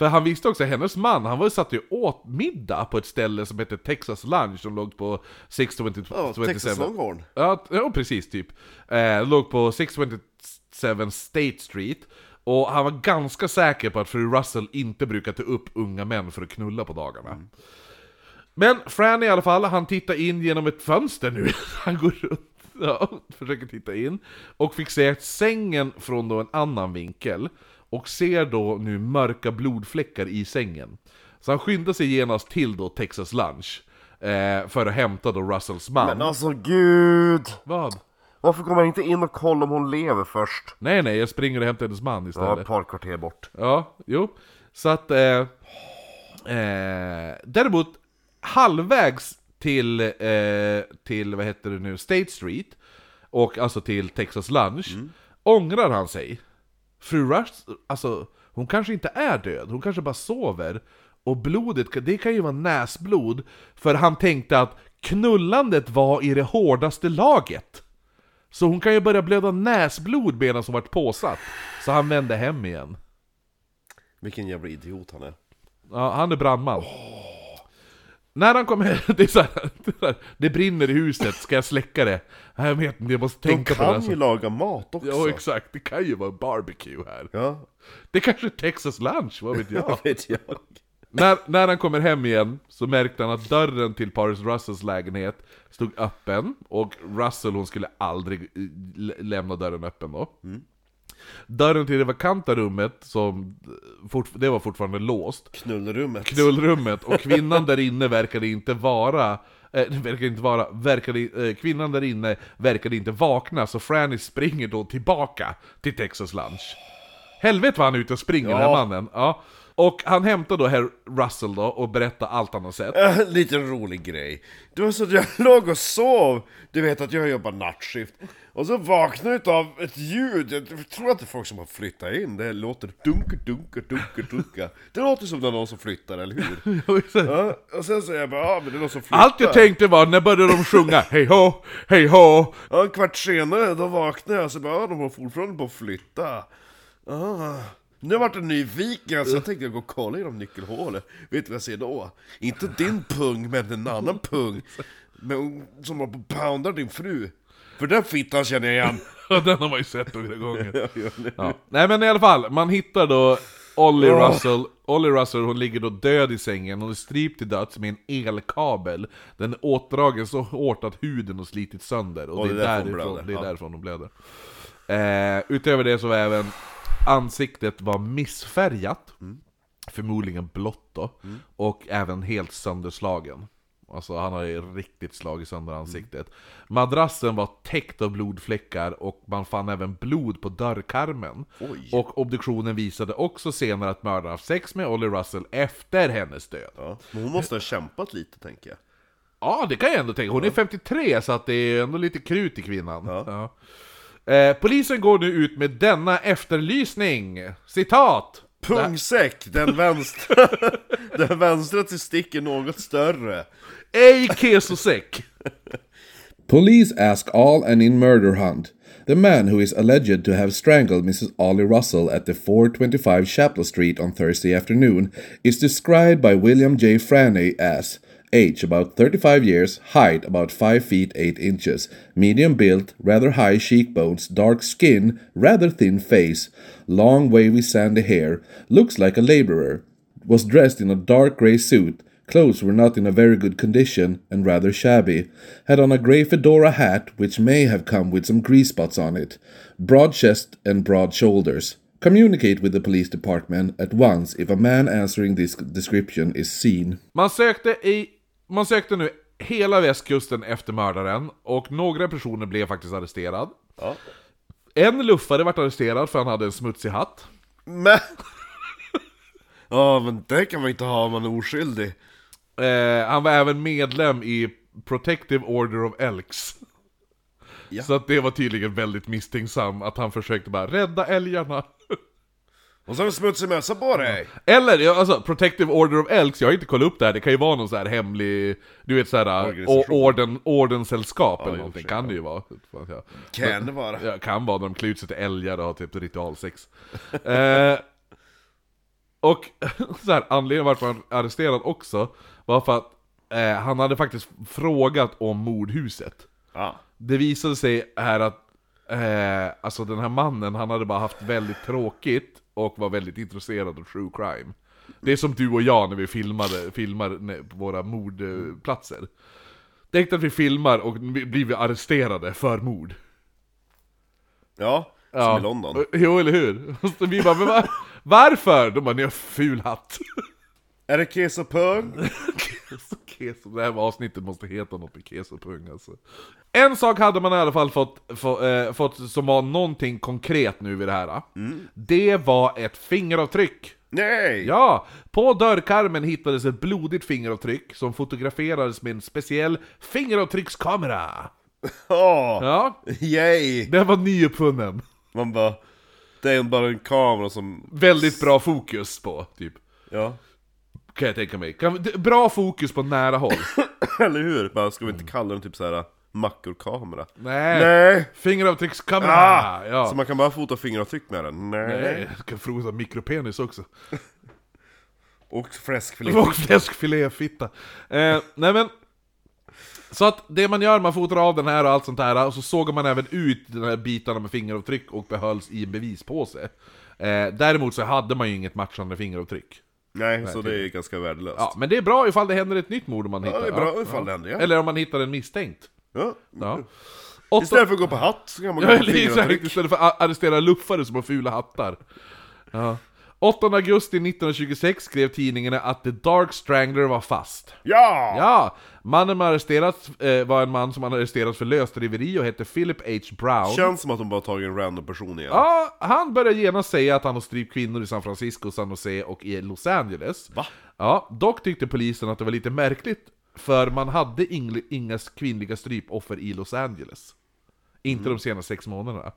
För han visste också, hennes man, han var ju satt ju åt middag på ett ställe som heter Texas Lunch, som låg på 627 Ja, Texas Longhorn. Ja, ja precis typ. Eh, låg på 627 State Street. Och han var ganska säker på att fru Russell inte brukar ta upp unga män för att knulla på dagarna. Men Fran i alla fall, han tittar in genom ett fönster nu. [LAUGHS] Han går runt ja, [LAUGHS] försöker titta in. Och fick se sängen från då en annan vinkel. Och ser då nu mörka blodfläckar i sängen. Så han skyndar sig genast till då Texas Lunch. Eh, för att hämta då Russells man. Men alltså gud! Vad? Varför kommer han inte in och kolla om hon lever först? Nej nej, jag springer och hämtar hennes man Ja, istället. ett par kvarter bort. Ja, jo. Så att... Eh, eh, däremot, halvvägs till, eh, till, vad heter det nu, State Street, och alltså till Texas Lunch, ångrar han sig. Fru Rush, alltså, hon kanske inte är död, hon kanske bara sover. Och blodet, det kan ju vara näsblod, för han tänkte att knullandet var i det hårdaste laget. Så hon kan ju börja blöda näsblod medan hon varit påsatt. Så han vände hem igen. Vilken jävla idiot han är. Ja, han är brandman. När han kommer [LAUGHS] det är så här, det, är här, det brinner i huset, ska jag släcka det? Jag vet inte, jag måste De tänka på det. kan Alltså. ju laga mat också. Ja, exakt. Det kan ju vara barbecue här. Ja, Det kanske är Texas lunch, vad vet jag? [LAUGHS] vad vet jag. när, när han kommer hem igen så märkte han att dörren till Paris Russells lägenhet stod öppen, och Russell hon skulle aldrig eh, lä- lämna dörren öppen då. Dörren till det vakanta rummet, som det var fortfarande låst, Knullrummet. knullrummet, och [LAUGHS] kvinnan där inne verkade inte vara Eh, verkar inte vara, verkade, eh, kvinnan där inne verkade inte vakna, så Franny springer då tillbaka till Texas Lunch. Helvete vad han är ute och springer den här Ja. mannen. Ja. Och han hämtar då herr Russell då och berättar allt han har sett. Äh, [LAUGHS] lite rolig grej. Det var så att jag [LAUGHS] låg och sov. Du vet att jag jobbar nattskift. Och så vaknade jag av ett ljud. Jag tror att det är folk som har flyttat in. Det låter dunka, dunka, dunka, dunka. Det låter som det är någon som flyttar, eller hur? [LAUGHS] Ja, och sen så jag bara, ja men det är någon som flyttar. Allt jag tänkte var, när började de sjunga? Hej ho, hej ho! Ja, en kvart senare, då vaknade jag och så bara, ja, de har fortfarande på att flytta. Ah. Nu vart jag nyfiken, så jag tänkte gå och kolla genom nyckelhålet. Vet du vad jag ser då? Inte din pung, men en annan pung. Men, som var på poundar din fru. För den fittan känner jag igen. [LAUGHS] Den har man ju sett några gånger. [LAUGHS] Ja. Nej men i alla fall, man hittar då Ollie. Russell, Ollie Russell hon ligger då död i sängen, hon är strypt till döds med en elkabel. Den är åtdragen så hårt att huden har slitit sönder, och, Och det är därifrån, det är därifrån hon blöder. Eh, utöver det så var även ansiktet var missfärgat, Mm. förmodligen blått då, och även helt sönderslagen. Alltså han har riktigt slagit sönder ansiktet. Madrassen var täckt av blodfläckar och man fann även blod på dörrkarmen. Oj. Och obduktionen visade också senare att mördaren haft sex med Ollie Russell efter hennes död. Ja, men hon måste ha kämpat lite, tänker jag. Ja, det kan jag ändå tänka. Hon är 53, så att det är ändå lite krut i kvinnan. Ja. Eh, polisen går nu ut med denna efterlysning. Citat! Pungsäck, den vänstra, [LAUGHS] den vänstra testikeln något större. Ej kesosäck! Police ask all and in murder hunt. The man who is alleged to have strangled Mrs. Ollie Russell at the 425 Chapel Street on Thursday afternoon is described by William J. Franey as age about 35 years, height about 5 feet 8 inches, medium build, rather high cheekbones, dark skin, rather thin face, long wavy sandy hair, looks like a laborer, was dressed in a dark grey suit, Clothes were not in a very good condition and rather shabby. Had on a grey fedora hat which may have come with some grease spots on it. Broad chest and broad shoulders. Communicate with the police department at once if a man answering this description is seen. Man sökte, i, man sökte nu hela västkusten efter mördaren, och några personer blev faktiskt arresterad. Ja. En luffare vart arresterad för han hade en smutsig hatt. Men... [LAUGHS] Ja, men det kan man inte ha om man är oskyldig. Eh, han var även medlem i Protective Order of Elks. Ja. Så att det var tydligen väldigt misstänksam att han försökte bara rädda älgarna. [LAUGHS] Och så har du smutsig mössa på dig! Eller, ja, alltså Protective Order of Elks, jag har inte kollat upp det här, det kan ju vara någon så här hemlig, du vet såhär, Organisation. orden, ordensällskap eller i och någonting, sig, kan det ju vara. Ja. Kan det vara? Ja, kan vara när de klär ut sig till älgar och har typ ritualsex. [LAUGHS] eh, och [LAUGHS] så här, anledningen varför han arresterad också var för att eh, han hade faktiskt frågat om mordhuset. Ja. Det visade sig här att eh, alltså den här mannen, han hade bara haft väldigt tråkigt och var väldigt intresserad av true crime. Det är som du och jag när vi filmade, filmar på våra mordplatser. Tänk att vi filmar och blir vi arresterade för mord. Ja, som i London. Jo, eller hur? [LAUGHS] Så vi bara, men va, varför? De bara, ni har ful hatt. [LAUGHS] Är det kesopung? Keso, [LAUGHS] keso. Det här avsnittet måste heta något med kesopung alltså. En sak hade man i alla fall fått, få, eh, fått som var någonting konkret nu vid det här. Det var ett fingeravtryck. Nej! Ja! På dörrkarmen hittades ett blodigt fingeravtryck som fotograferades med en speciell fingeravtryckskamera. [LAUGHS] Åh! Ja, Yay! den var nyuppfunnen. Man bara... Det är bara en kamera som... Väldigt bra fokus på, typ. Ja. Kan jag tänka mig. Kan, bra fokus på nära håll. [COUGHS] Eller hur? Bara, ska vi inte kalla den typ såhär mackorkamera? Nej. Nej! Fingeravtryckskamera! Ah! Ja. Så man kan bara fota fingeravtryck med den? Nej. Nej, jag kan frosa mikropenis också. [LAUGHS] Och fläskfilé. Och fläskfiléfitta. Eh, nej men... Så att det man gör, man fotar av den här och allt sånt här, och så sågar man även ut de här bitarna med fingeravtryck och behölls i en bevispåse. Eh, däremot så hade man ju inget matchande fingeravtryck. Nej, så det är ganska värdelöst. Ja, men det är bra ifall det händer ett nytt mord om man hittar. Ja, det är bra ifall det händer, ja. Eller om man hittar en misstänkt. Ja. Ja. Istället för att gå på hatt så kan man Ja, gå på [LAUGHS] fingeravtryck. istället för att arrestera luffare som har fula hattar. Ja. 8 augusti 1926 skrev tidningarna att The Dark Strangler var fast. Ja! Ja! Mannen arresterats eh, var en man som arresterats för lösdriveri och hette Philip H. Brown. Känns som att de bara tagit en random person igen. Ja, han började genast säga att han har strypt kvinnor i San Francisco, San Jose och i Los Angeles. Va? Ja, dock tyckte polisen att det var lite märkligt, för man hade ing- inga kvinnliga strypoffer i Los Angeles. Inte de senaste sex månaderna.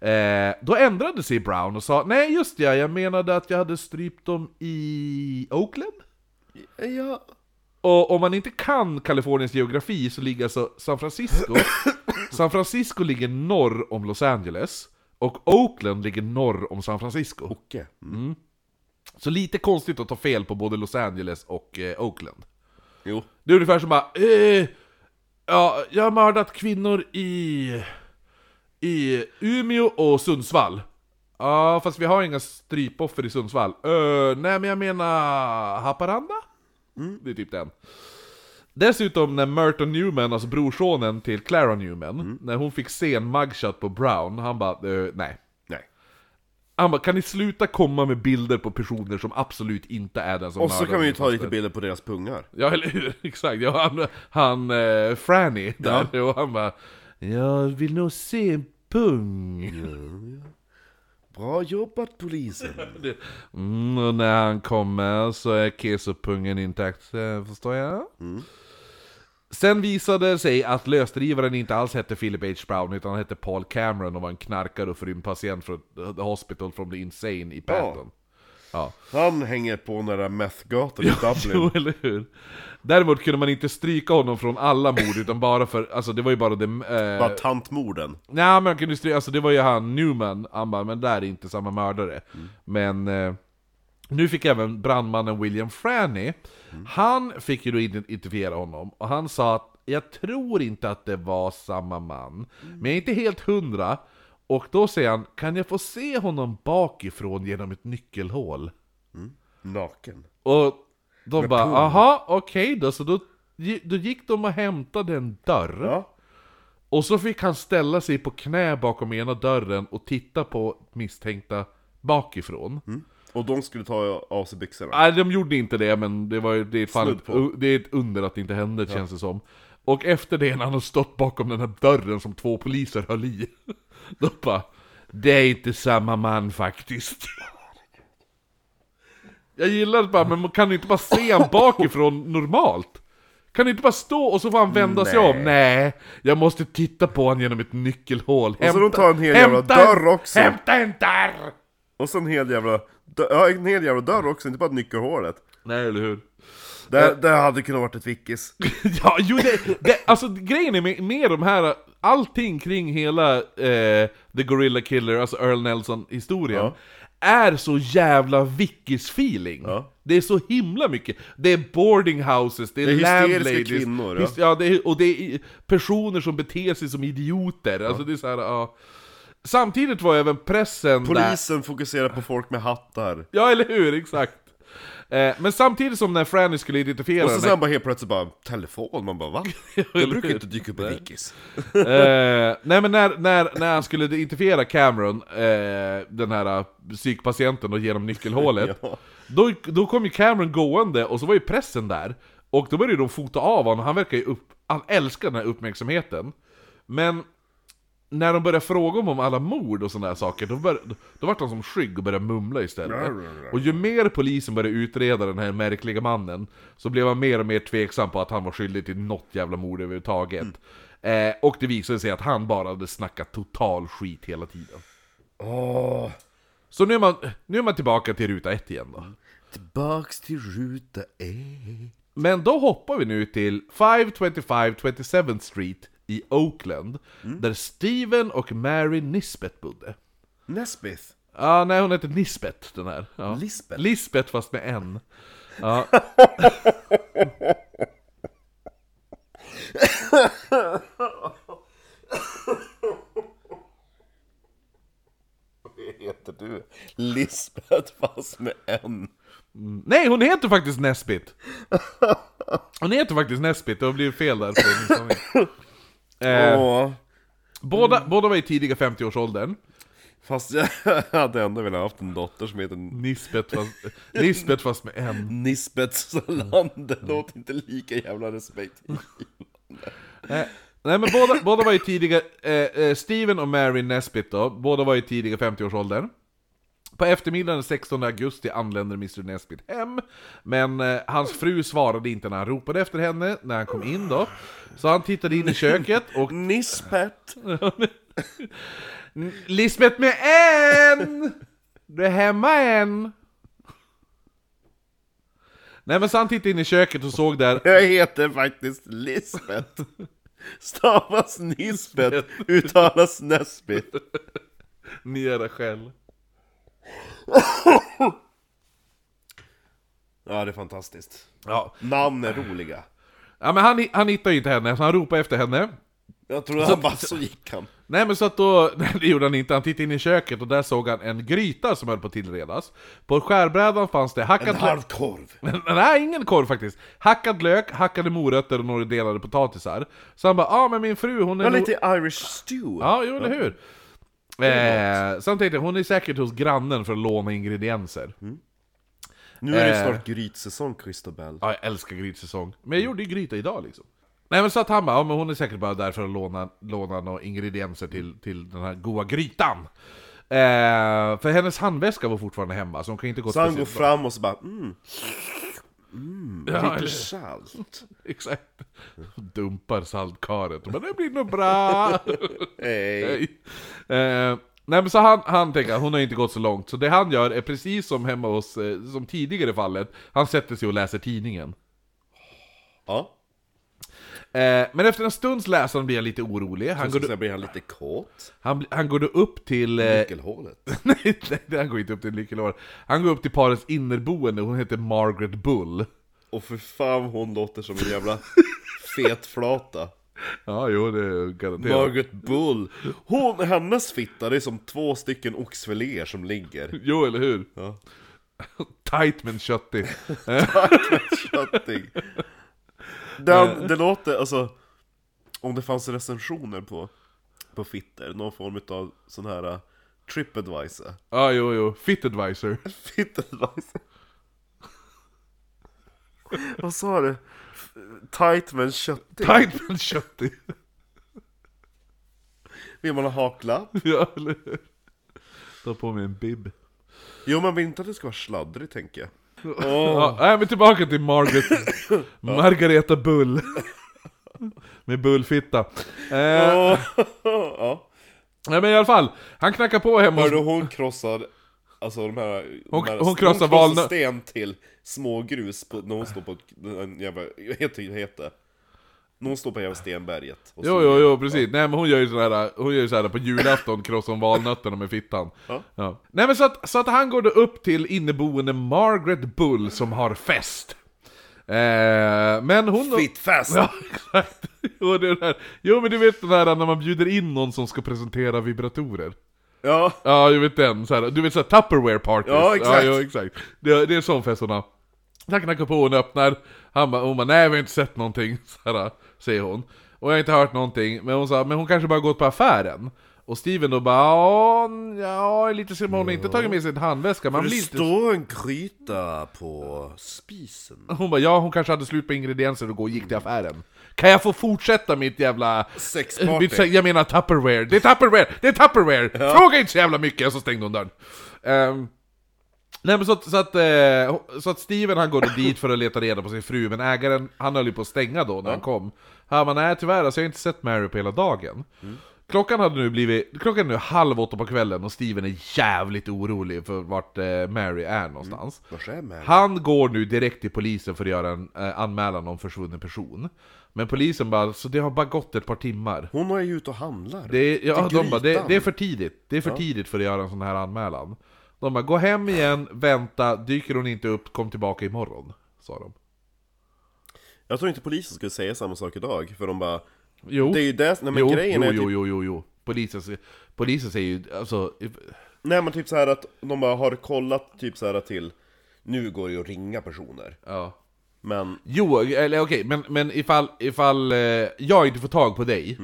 Eh, då ändrade sig Brown och sa Nej just ja, jag menade att jag hade strypt dem i Oakland. Ja. Och om man inte kan Kaliforniens geografi så ligger alltså San Francisco [COUGHS] San Francisco ligger norr om Los Angeles Och Oakland ligger norr om San Francisco Okej. Så lite konstigt att ta fel på både Los Angeles och eh, Oakland Jo. Det är ungefär som bara eh, Ja, jag har mördat kvinnor i... I Umeå och Sundsvall Ja, fast vi har inga strypoffer i Sundsvall uh, Nej men jag menar Haparanda? Det är typ den Dessutom när Merton Newman, alltså brorsonen till Clara Newman När hon fick se en mugshot på Brown, han bara eh, nej Nej. Han bara, kan ni sluta komma med bilder på personer som absolut inte är den som Och så kan vi ju ta faster?" lite bilder på deras pungar. Ja, eller hur? [LAUGHS] Exakt. Ja, han, han eh, Franny där, och han bara Jag vill nog se en pung. Bra jobbat polisen. [LAUGHS] Mm, och när han kommer så är kesopungen intakt, eh, förstår jag? Sen visade det sig att lösdrivaren inte alls hette Philip H. Brown, utan han hette Paul Cameron och var en knarkare och förrymd patient från The Hospital from the Insane i Patton. Ja. Han hänger på den där methgatan i Dublin. Jo, eller hur? Däremot kunde man inte stryka honom från alla mord, utan bara för, alltså det var ju bara det... Eh, Bara tantmorden. Nej men man kunde stryka, alltså det var ju han Newman, han bara, men där är inte samma mördare. Men eh, nu fick även brandmannen William Franny, han fick ju då identifiera honom, och han sa att jag tror inte att det var samma man, men jag är inte helt hundra. Och då säger han, kan jag få se honom bakifrån genom ett nyckelhål? Naken. Och de bara, aha, okej då, så då, då gick de och hämtade en dörr. Ja. Och så fick han ställa sig på knä bakom ena dörren och titta på misstänkta bakifrån. Och de skulle ta av sig byxorna. Nej, de gjorde inte det, men det, var, det, är fan ett, det är ett under att det inte hände, känns det som. Och efter det, när han har stått bakom den här dörren som två poliser höll i, [LAUGHS] då bara Det är inte samma man faktiskt. Jag gillar det bara, men man kan inte bara se han bakifrån normalt? Kan du inte bara stå och så får han vända sig Nej. om? Nej, jag måste titta på honom genom ett nyckelhål. så de tar en hel jävla hämta dörr också. Hämta en dörr! Och så en hel jävla... Ja, en hel jävla dörr också, inte bara nyckelhålet. Nej, eller hur? Det, det hade kunnat varit ett vickis. [LAUGHS] Ja, jo det, det, alltså grejen är med, med de här, allting kring hela eh, The Gorilla Killer, alltså Earl Nelson-historien, Ja. är så jävla vickis-feeling. Ja. Det är så himla mycket. Det är boarding houses, det är, Det är landladies, kvinnor, ja. ja det är, och det är personer som beter sig som idioter. Alltså det är så här, ja. Samtidigt var även pressen där... Polisen fokuserar på folk med hattar. Ja, eller hur? Exakt. Eh, men samtidigt som när Franny skulle identifiera Och så sen bara helt plötsligt bara, telefon, man bara va? [LAUGHS] Det brukar inte dyka upp i vickis. eh, nej men när, när, när han skulle identifiera Cameron, eh, den här eh, psykpatienten och genom nyckelhålet [LAUGHS] Ja. då, då kom ju Cameron gående och så var ju pressen där Och då började de fota av honom, han verkar ju upp, han älskar den här uppmärksamheten Men när de började fråga om, alla mord och sådana här saker, då, bör, då vart han som skygg och började mumla istället. Och ju mer polisen började utreda den här märkliga mannen, så blev han mer och mer tveksam på att han var skyldig till något jävla mord överhuvudtaget. Eh, och det visade sig att han bara hade snackat total skit hela tiden. Åh, Så nu är man, nu är man tillbaka till ruta ett igen då. tillbaks till ruta ett. Men då hoppar vi nu till 525 27th Street i Oakland, där Steven och Mary Nisbet bodde. Nesbith. Ja, nej hon heter Nisbet den här. Ja. Lisbeth. Lisbeth fast med en. Ja. Vad heter du? Lisbeth fast med en. Nej, hon heter faktiskt Nesbit! Hon heter faktiskt Nesbit, det har blivit fel där. [LAUGHS] eh, Åh. båda, båda var i tidiga 50-årsåldern. Fast jag [LAUGHS] hade ändå velat haft en dotter som heter Nisbet fast, Nisbet fast med en. Nisbet Salander, det låter inte lika jävla respektingivande. [LAUGHS] Eh, nej men båda, båda var ju tidiga, eh, eh, Steven och Mary Nesbitt då, båda var i tidiga 50-årsåldern. På eftermiddagen den 16 augusti anländer Mr Nesbitt hem, men eh, hans fru svarade inte när han ropade efter henne, när han kom in då. Så han tittade in i [LAUGHS] köket och Nisbet! [LAUGHS] Lisbeth med en! Du är hemma än! Nej men så han tittade in i köket och såg där Jag heter faktiskt Lisbet. Stavas Nisbet, uttalas Nesbit. [LAUGHS] Nera själv. Ja, det är fantastiskt. Ja. Namn är roliga. ja men han, han hittade ju inte henne, så han ropade efter henne. Jag trodde han bara så gick han. Nej men så att då, [LAUGHS] nej det gjorde han inte, han tittade in i köket och där såg han en gryta som höll på att tillredas. På skärbrädan fanns det En hackad lök, halv korv. [LAUGHS] nej ingen korv faktiskt, hackad lök, hackade morötter och några delade potatisar. Så han bara, ja ah, men min fru hon är Ja, lite Irish stew. Ja, jo eller hur? Eh, han tänkte, hon är säkert hos grannen för att låna ingredienser. Nu är det Eh. snart grytsäsong, Christobel. Ja, jag älskar grytsäsong. Men jag gjorde ju gryta idag liksom. Nej men så att han bara, ja men hon är säkert bara där för att låna, låna några ingredienser till, till den här goda grytan. Eh, för hennes handväska var fortfarande hemma, så hon kan inte gå Så han går fram och så bara mm, Ja, lite eller- salt. [LAUGHS] Exakt. Dumpar saltkaret bara, det blir nog bra. [LAUGHS] Hej. Nej. Eh, nej men så han, han tänker, hon har inte gått så långt, så det han gör är precis som hemma hos, eh, som tidigare fallet, han sätter sig och läser tidningen. Ja. Eh, men efter en stunds läsande blir han lite orolig, han går, så blir han lite kåt. han, han går då upp till... Eh, Nyckelhålet. [LAUGHS] nej, nej, han går inte upp till nyckelhål. Han går upp till parets innerboende, hon heter Margaret Bull. Och för fan hon låter som en jävla [LAUGHS] fetflata. Ja, jo det är garanterat. Margaret Bull. Hon, hennes fitta, det är som två stycken oxfiléer som ligger. [LAUGHS] Jo, eller hur? Ja. Tight men köttig. Kötting. Den, det låter, alltså, om det fanns recensioner på, på fitter, någon form av sån här uh, Tripadvisor. Ja, jo, jo. Fit advisor. Fittadvisor. Vad sa du? Tight men köttig. Tight men köttig. Vill man ha haklapp? [LAUGHS] ja, eller hur? Ta på mig en bib. Jo, man vill inte att det ska vara sladdrigt tänker jag. Ja, nej, men tillbaka till Margaret. [LAUGHS] Margareta Bull. Med bullfitta. Eh, ja. nej, men i alla fall, han knackar på hemma hos... Hörde hon krossar, alltså de här... Hon- de här hon krossar valnöt- sten till smågrus på, när hon står på en jävla, jag vet inte vad det heter. När hon står på jävla stenberget. och Jo, jo, jo, precis. Nej men hon gör ju sådär, hon gör ju sådär på julafton, krossar hon valnötterna med fittan. Ja. Nej men så att, så att han går då upp till inneboende Margaret Bull som har fest. Eh, men hon... Fittfest! Ja, exakt. Jo, det men du vet den här när man bjuder in någon som ska presentera vibratorer. Ja, Ja, jag vet den. Så här, du vet såhär Tupperware parties. Ja, exakt. Ja, ja, exakt. Det, det är sån fest hon har. Han knackar på, hon öppnar. Han bara, hon bara, nej vi har inte sett någonting. [LAUGHS] Så här, säger hon. Och jag har inte hört någonting. Men hon sa, men hon kanske bara gått på affären. Och Steven då bara, ja, ja lite så hon har inte tagit med sig en handväska. Man det blir lite... står en gryta på spisen. Hon bara, ja hon kanske hade slut på ingredienser och gå och gick till affären. Kan jag få fortsätta mitt jävla... Sexparty. Mitt, jag menar Tupperware, det är Tupperware, det är Tupperware! Fråga inte så jävla mycket! Så stängde hon dörren. Ehm, nej men så att, så, att, eh, så att Steven han går då dit för att leta reda på sin fru, men ägaren, han höll ju på att stänga då när han kom. Han bara, nej tyvärr alltså, jag har inte sett Mary på hela dagen. Klockan hade nu blivit, klockan är nu halv åtta på kvällen och Steven är jävligt orolig för vart eh, Mary är någonstans. Vars är Mary? Han går nu direkt till polisen för att göra en eh, anmälan om försvunnen person. Men polisen bara, så det har bara gått ett par timmar. Hon är ju ute och handlar. Det är, ja, de bara, det, det är för tidigt. Det är för tidigt för att göra en sån här anmälan. De bara, gå hem igen, vänta, dyker hon inte upp, kom tillbaka imorgon. Sa de. Jag tror inte polisen skulle säga samma sak idag, för de bara... Jo, Det är ju det, nej men jo, grejen jo, är jo, typ, jo, jo, jo. Polisen, säger- polisen säger ju, alltså... Nej men typ så här att de bara har kollat typ så här till Nu går det ju att ringa personer Ja. Men Jo, eller okej, men, men ifall, ifall eh, jag inte får tag på dig,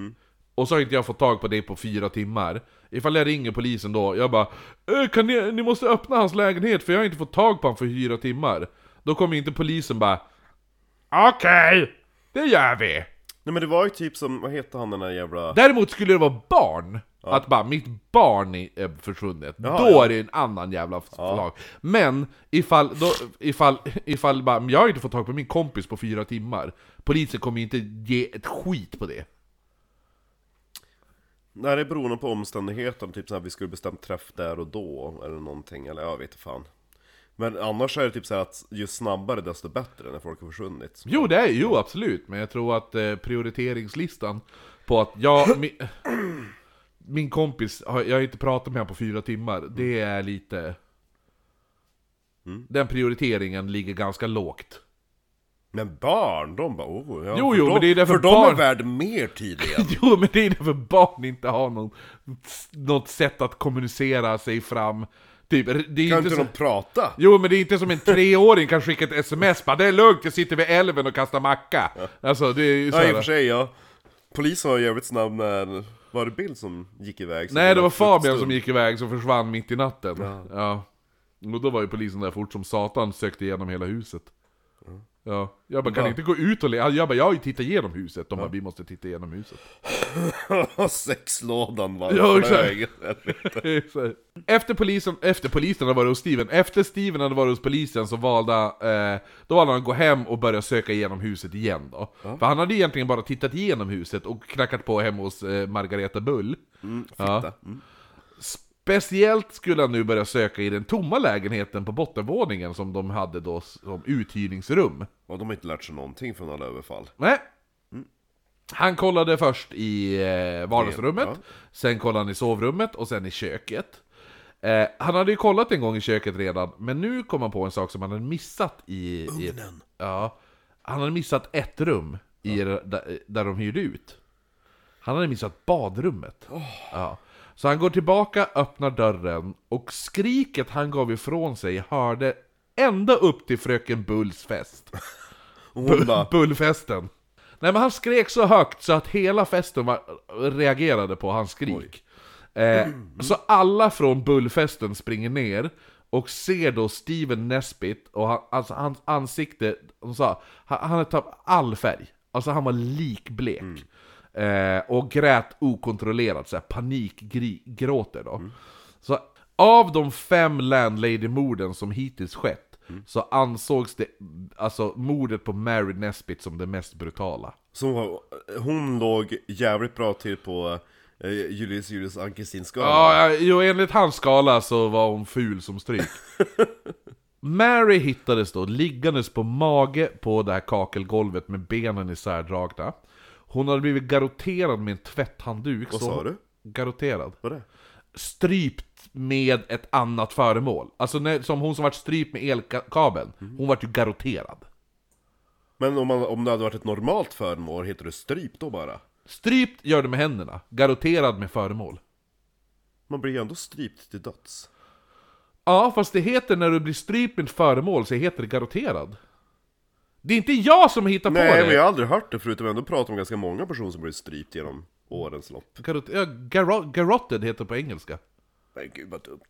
och så har inte jag fått tag på dig på fyra timmar. Ifall jag ringer polisen då, jag bara "Eh, kan ni, ni måste öppna hans lägenhet för jag har inte fått tag på honom för fyra timmar. Då kommer inte polisen bara Okej, det gör vi. Nej men det var ju typ som, vad heter han den där jävla... Däremot skulle det vara barn, att bara mitt barn är försvunnet, Jaha, då ja. är det en annan jävla förslag. Men ifall, då, ifall, ifall bara, jag har inte fått tag på min kompis på fyra timmar, polisen kommer inte ge ett skit på det. Nej det beror nog på omständigheterna, typ såhär vi skulle bestämt träff där och då, eller någonting, eller jag vet inte fan. Men annars är det typ så här att ju snabbare desto bättre när folk har försvunnit. Jo, det är jo absolut, men jag tror att eh, prioriteringslistan på att jag, [LAUGHS] min, min kompis, har- jag har inte pratat med honom på fyra timmar, det är lite... Den prioriteringen ligger ganska lågt. Men barn, de bara oh, ja, Jo, jo, de, men det är därför För de barn- är värd mer tid igen. [LAUGHS] Jo, men det är därför barn inte har någon, något sätt att kommunicera sig fram. Typ, det är Kan inte inte så, de prata? Jo, men det är inte som en treåring kan skicka ett sms bara 'Det är lugnt, jag sitter vid älven och kastar macka' Alltså, det är ju så Ja i och för sig ja. Polisen var jävligt snabb när, var det Bill som gick iväg? som Nej, det var Fabian som gick iväg som försvann mitt i natten. Ja. Och då var ju polisen där fort som satan, sökte igenom hela huset. Ja, jag bara kan Va? inte gå ut och le-" Jag bara, jag har ju tittat igenom huset. De bara, vi måste titta igenom huset. [LAUGHS] Sexlådan var Ja, [LAUGHS] exakt. efter polisen, efter polisen hade varit hos Steven, efter Steven hade varit hos polisen så valde, eh, då valde han att gå hem och börja söka igenom huset igen då. För han hade egentligen bara tittat igenom huset och knackat på hemma hos eh, Margareta Bull. ja. Speciellt skulle han nu börja söka i den tomma lägenheten på bottenvåningen som de hade då som uthyrningsrum. Och de har inte lärt sig någonting från alla överfall. Nej. Han kollade först i eh, vardagsrummet, Ja. sen kollade han i sovrummet och sen i köket. Eh, han hade ju kollat en gång i köket redan, men nu kom han på en sak som han hade missat i... i ett, ja, han hade missat ett rum i, där, där de hyrde ut. Han hade missat badrummet. Ja. Så han går tillbaka, öppnar dörren, och skriket han gav ifrån sig hörde ända upp till fröken Bulls fest. Bara, Bullfesten. Nej men han skrek så högt så att hela festen var, reagerade på hans skrik. Eh, så alla från bullfesten springer ner och ser då Steven Nesbitt och han, alltså hans ansikte, de sa, han, hade tappat all färg. Alltså han var likblek. Eh, och grät okontrollerat, så här, panikgråter då. Så av de fem landlady-morden som hittills skett så ansågs det, alltså mordet på Mary Nesbitt som det mest brutala. så hon, låg jävligt bra till på eh, Julius Julius Ann-Kristin skala. Ja, ja, jo, enligt hans skala så var hon ful som stryk. [LAUGHS] Mary hittades då liggandes på mage på det här kakelgolvet med benen isärdragna. Hon hade blivit garotterad med en tvätthandduk. Vad sa du? Garotterad. Vad är det? Strypt med ett annat föremål. Alltså när, som hon som vart strypt med elkabeln. Hon vart ju garotterad. Men om, man, om det hade varit ett normalt föremål, heter det stryp då bara? Strypt gör det med händerna, garotterad med föremål. Man blir ju ändå strypt till döds. Ja, fast det heter när du blir strypt med ett föremål så heter det garotterad. Det är inte jag som hittar på Nej, det! men jag har aldrig hört det förutom jag har ändå pratat om ganska många personer som blivit strypt genom årens lopp. Ja, garo garotted heter det på engelska. Men gud vad dumt.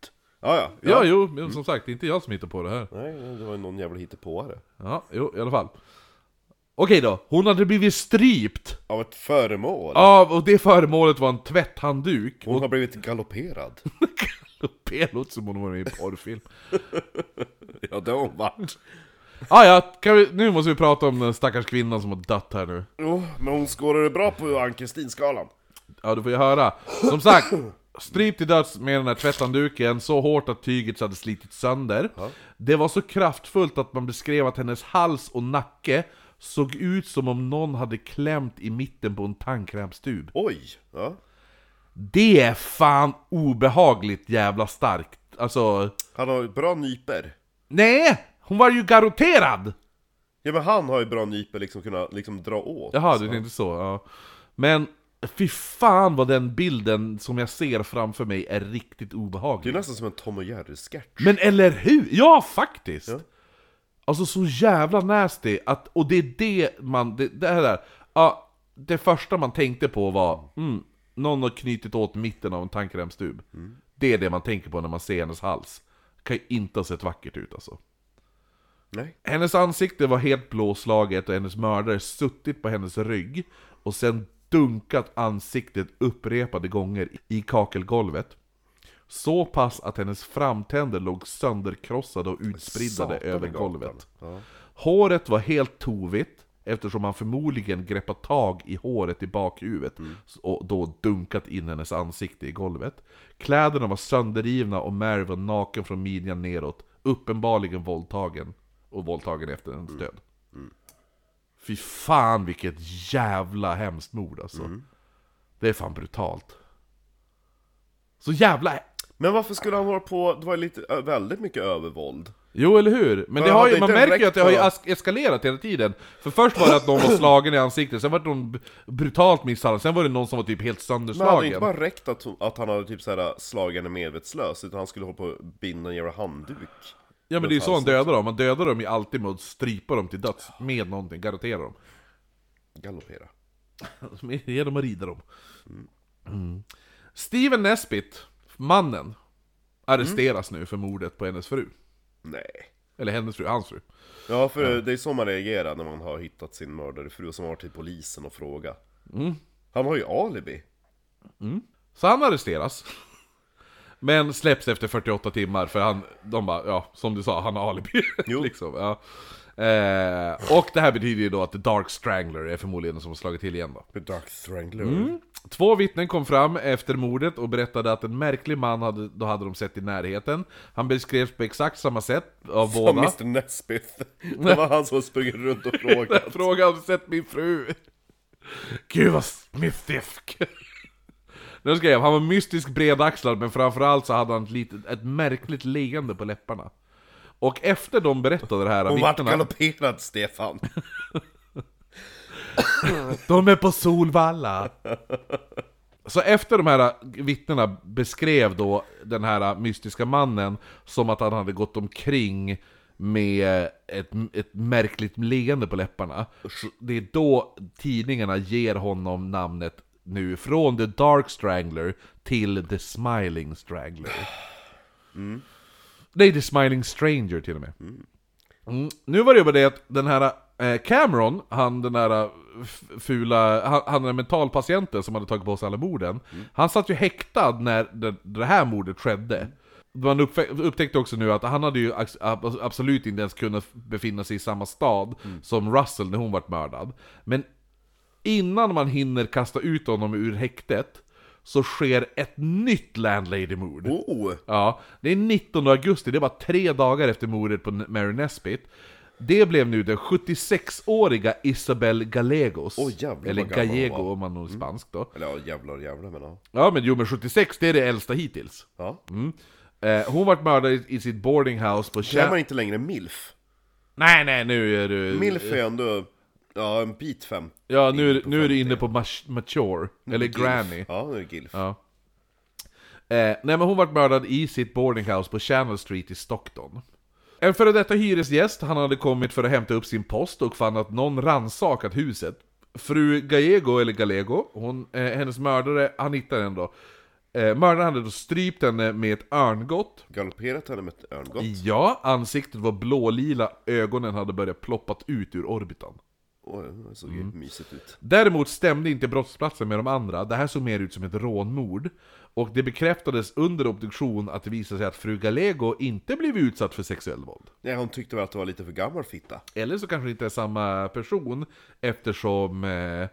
Ja, ja. Ja, jo, men som sagt, det är inte jag som hittar på det här. Nej, det var ju någon jävla hittepåare. Ja, jo, i alla fall. Okej då, hon hade blivit strypt Av ett föremål? av, och det föremålet var en tvätthandduk. Hon har blivit galopperad. [LAUGHS] Det låter som hon var med i en porrfilm. [LAUGHS] ja, det har hon varit. Ah, ja, kan vi, nu måste vi prata om den stackars kvinnan som har dött här nu. Jo, men hon skårade bra på Ann-Kristin-skalan. Ja, du får ju höra. Som sagt, strypt till döds med den här tvätthandduken så hårt att tyget hade slitit sönder. Det var så kraftfullt att man beskrev att hennes hals och nacke såg ut som om någon hade klämt i mitten på en tandkrämstub. Oj! Ja. Det är fan obehagligt jävla starkt. Alltså, Han har bra nyper. nej! Hon var ju garotterad! Ja men han har ju bra nyper liksom kunna liksom dra åt. Jaha, du tänkte så, ja. Men, fy fan vad den bilden som jag ser framför mig är riktigt Det är obehaglig. nästan som en Tom och Jerry-sketch. Men eller hur? Ja, faktiskt! Alltså så jävla nasty, att, och det är det man, det, det här där, ja, det första man tänkte på var, mm, någon har knutit åt mitten av en tandkrämstub. Det är det man tänker på när man ser hennes hals. Kan ju inte ha sett vackert ut alltså. Nej. Hennes ansikte var helt blåslaget och hennes mördare suttit på hennes rygg och sen dunkat ansiktet upprepade gånger i kakelgolvet. Så pass att hennes framtänder låg sönderkrossade och i över golvet. Ja. Håret var helt tovigt eftersom han förmodligen greppat tag i håret i bakhuvudet och då dunkat in hennes ansikte i golvet. Kläderna var sönderrivna och Mary var naken från midjan neråt, uppenbarligen våldtagen. Och våldtagen efter hennes död. Fy fan vilket jävla hemskt mord alltså. Det är fan brutalt. Så jävla... Men varför skulle han hålla på, det var lite, väldigt mycket övervåld. Jo, eller hur? Men det har ju, man märker ju att det har ju eskalerat hela tiden. För först var det att någon var slagen i ansiktet, sen var det någon brutalt misshandlad, sen var det någon som var typ helt Men hade det sönderslagen. inte bara räckt att, att han hade typ såhär slagit henne medvetslös, utan han skulle hålla på och binda en jävla handduk. Ja men det är ju så han dödar dem, man dödar dem ju alltid med att strypa dem till döds, med någonting, garantera dem. Galoppera. [LAUGHS] Genom att rida dem. Mm. Steven Nesbitt, mannen, arresteras nu för mordet på hennes fru. Nej. Eller hennes fru, hans fru. Ja, för det är så man reagerar när man har hittat sin mördare fru som har varit till polisen och frågat. Han har ju alibi. Så han arresteras. Men släpps efter 48 timmar för han, de bara, ja som du sa, han har alibi. [LAUGHS] Liksom, ja. eh, och det här betyder ju då att The Dark Strangler är förmodligen den som har slagit till igen då. The Dark Strangler. Två vittnen kom fram efter mordet och berättade att en märklig man hade, då hade de sett i närheten. Han beskrevs på exakt samma sätt av Som båda. Mr Nesbith. Det var han som sprungit runt och frågat. Fråga har du sett min fru? Gud vad mystisk! Nu skrev han var mystisk bredaxlad men framförallt så hade han ett, litet, ett märkligt leende på läpparna. Och efter de berättade det här Hon vart vittnena, galopperad, Stefan. [LAUGHS] de är på Solvalla! Så efter de här vittnena beskrev då den här mystiska mannen som att han hade gått omkring med ett, ett märkligt leende på läpparna. Så det är då tidningarna ger honom namnet nu, från The Dark Strangler till The Smiling Strangler. Nej, The Smiling Stranger till och med. Mm. Nu var det ju bara det att den här eh, Cameron, han den där f- fula, han, han den mentalpatienten som hade tagit på sig alla morden, han satt ju häktad när det, det här mordet skedde. Man uppfä- upptäckte också nu att han hade ju absolut inte ens kunnat befinna sig i samma stad som Russell när hon vart mördad. Men innan man hinner kasta ut honom ur häktet så sker ett nytt landlady-mord. Oh! Ja, det är 19 augusti, det var tre dagar efter mordet på Mary Nesbitt. Det blev nu den 76-åriga Isabel Gallegos. Åh, jävlar eller Gallego. Mm. om man är spansk då. Eller ja, jävlar jävlar men ja. Ja men jo men 76, det är det äldsta hittills. ja. Eh, hon vart mördad i, i sitt boarding house på Det är man inte längre milf. Nej nej, nu är du... Milf är ändå, ja en bit fem. Ja, nu, är- nu är du 50. inne på mach- mature, eller granny. Ja, nu är det Gilf. Ja. Eh, nej men hon vart mördad i sitt boarding house på Channel Street i Stockton. En före detta hyresgäst, han hade kommit för att hämta upp sin post och fann att någon rannsakat huset. Fru Gallego, eller Gallego, hon, eh, hennes mördare, han hittade henne då. Eh, mördaren hade då strypt henne med ett örngott. Galopperat henne med ett örngott. Ja, ansiktet var blålila, ögonen hade börjat ploppat ut ur orbitan. Det såg ju Mm. mysigt ut. Däremot stämde inte brottsplatsen med de andra, det här såg mer ut som ett rånmord. Och det bekräftades under obduktion att det visade sig att fru Gallego inte blivit utsatt för sexuell våld. Nej, hon tyckte väl att det var lite för gammal fitta. Eller så kanske det inte är samma person eftersom, eh,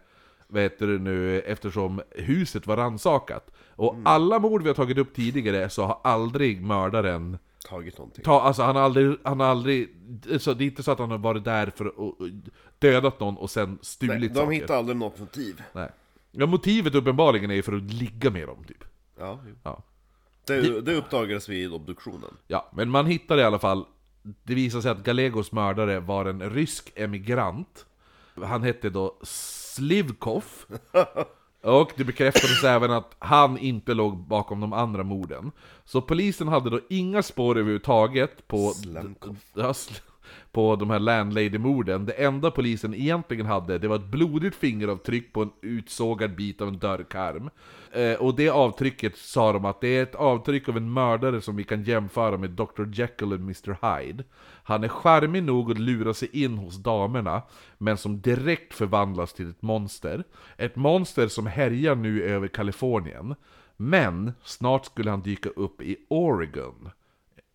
heter det nu, eftersom huset var rannsakat. Och alla mord vi har tagit upp tidigare så har aldrig mördaren Tagit någonting. Ta, alltså han har aldrig, han har aldrig, så det är inte så att han har varit där för att dödat någon och sen stulit Nej, de saker. hittar aldrig något motiv. Nej. Ja, motivet uppenbarligen är för att ligga med dem typ. Ja. Ja. det, det uppdagades vid obduktionen. ja, men man hittade i alla fall, det visade sig att Gallegos mördare var en rysk emigrant. Han hette då Slivkov. [LAUGHS] Och det bekräftades även att han inte låg bakom de andra morden. Så polisen hade då inga spår överhuvudtaget på... Ja, på de här landlady-morden. Det enda polisen egentligen hade, det var ett blodigt fingeravtryck på en utsågad bit av en dörrkarm. Eh, och det avtrycket sa de att det är ett avtryck av en mördare som vi kan jämföra med Dr. Jekyll och Mr. Hyde. Han är charmig nog att lura sig in hos damerna, men som direkt förvandlas till ett monster. Ett monster som härjar nu över Kalifornien. Men snart skulle han dyka upp i Oregon,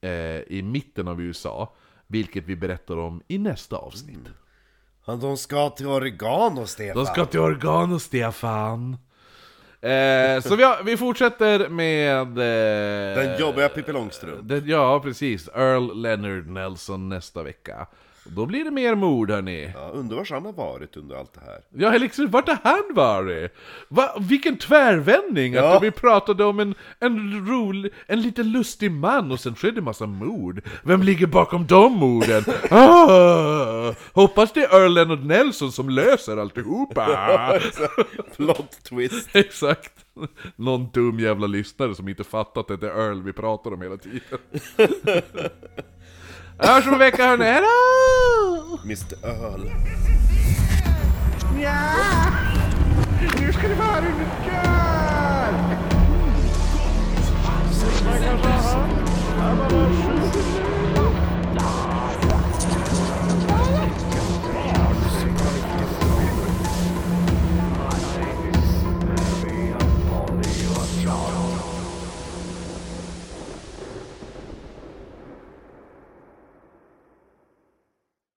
eh, i mitten av USA, vilket vi berättar om i nästa avsnitt. Han, de ska till Oregano, Stefan! De ska till Oregano, Stefan! Eh, så vi, vi fortsätter med... Eh, Den jobbiga Pippi Långstrump. det, ja, precis. Earl Leonard Nelson nästa vecka. Och Då blir det mer mord hörni. Ja, undrar var han har varit under allt det här. Ja, liksom, vart har han varit? Va, vilken tvärvändning! Ja. Att vi pratade om en, en rolig, en lite lustig man och sen skedde massa mord. Vem ligger bakom de morden? [LAUGHS] Ah, hoppas det är Earl Leonard Nelson som löser alltihopa! [LAUGHS] Plot twist. Exakt! Någon dum jävla lyssnare som inte fattat att det är Earl vi pratar om hela tiden. [LAUGHS] Hörs om en vecka hörni, hejdå! Mr Öl. Ja! Nu ska ni få höra hur det gör! Man kan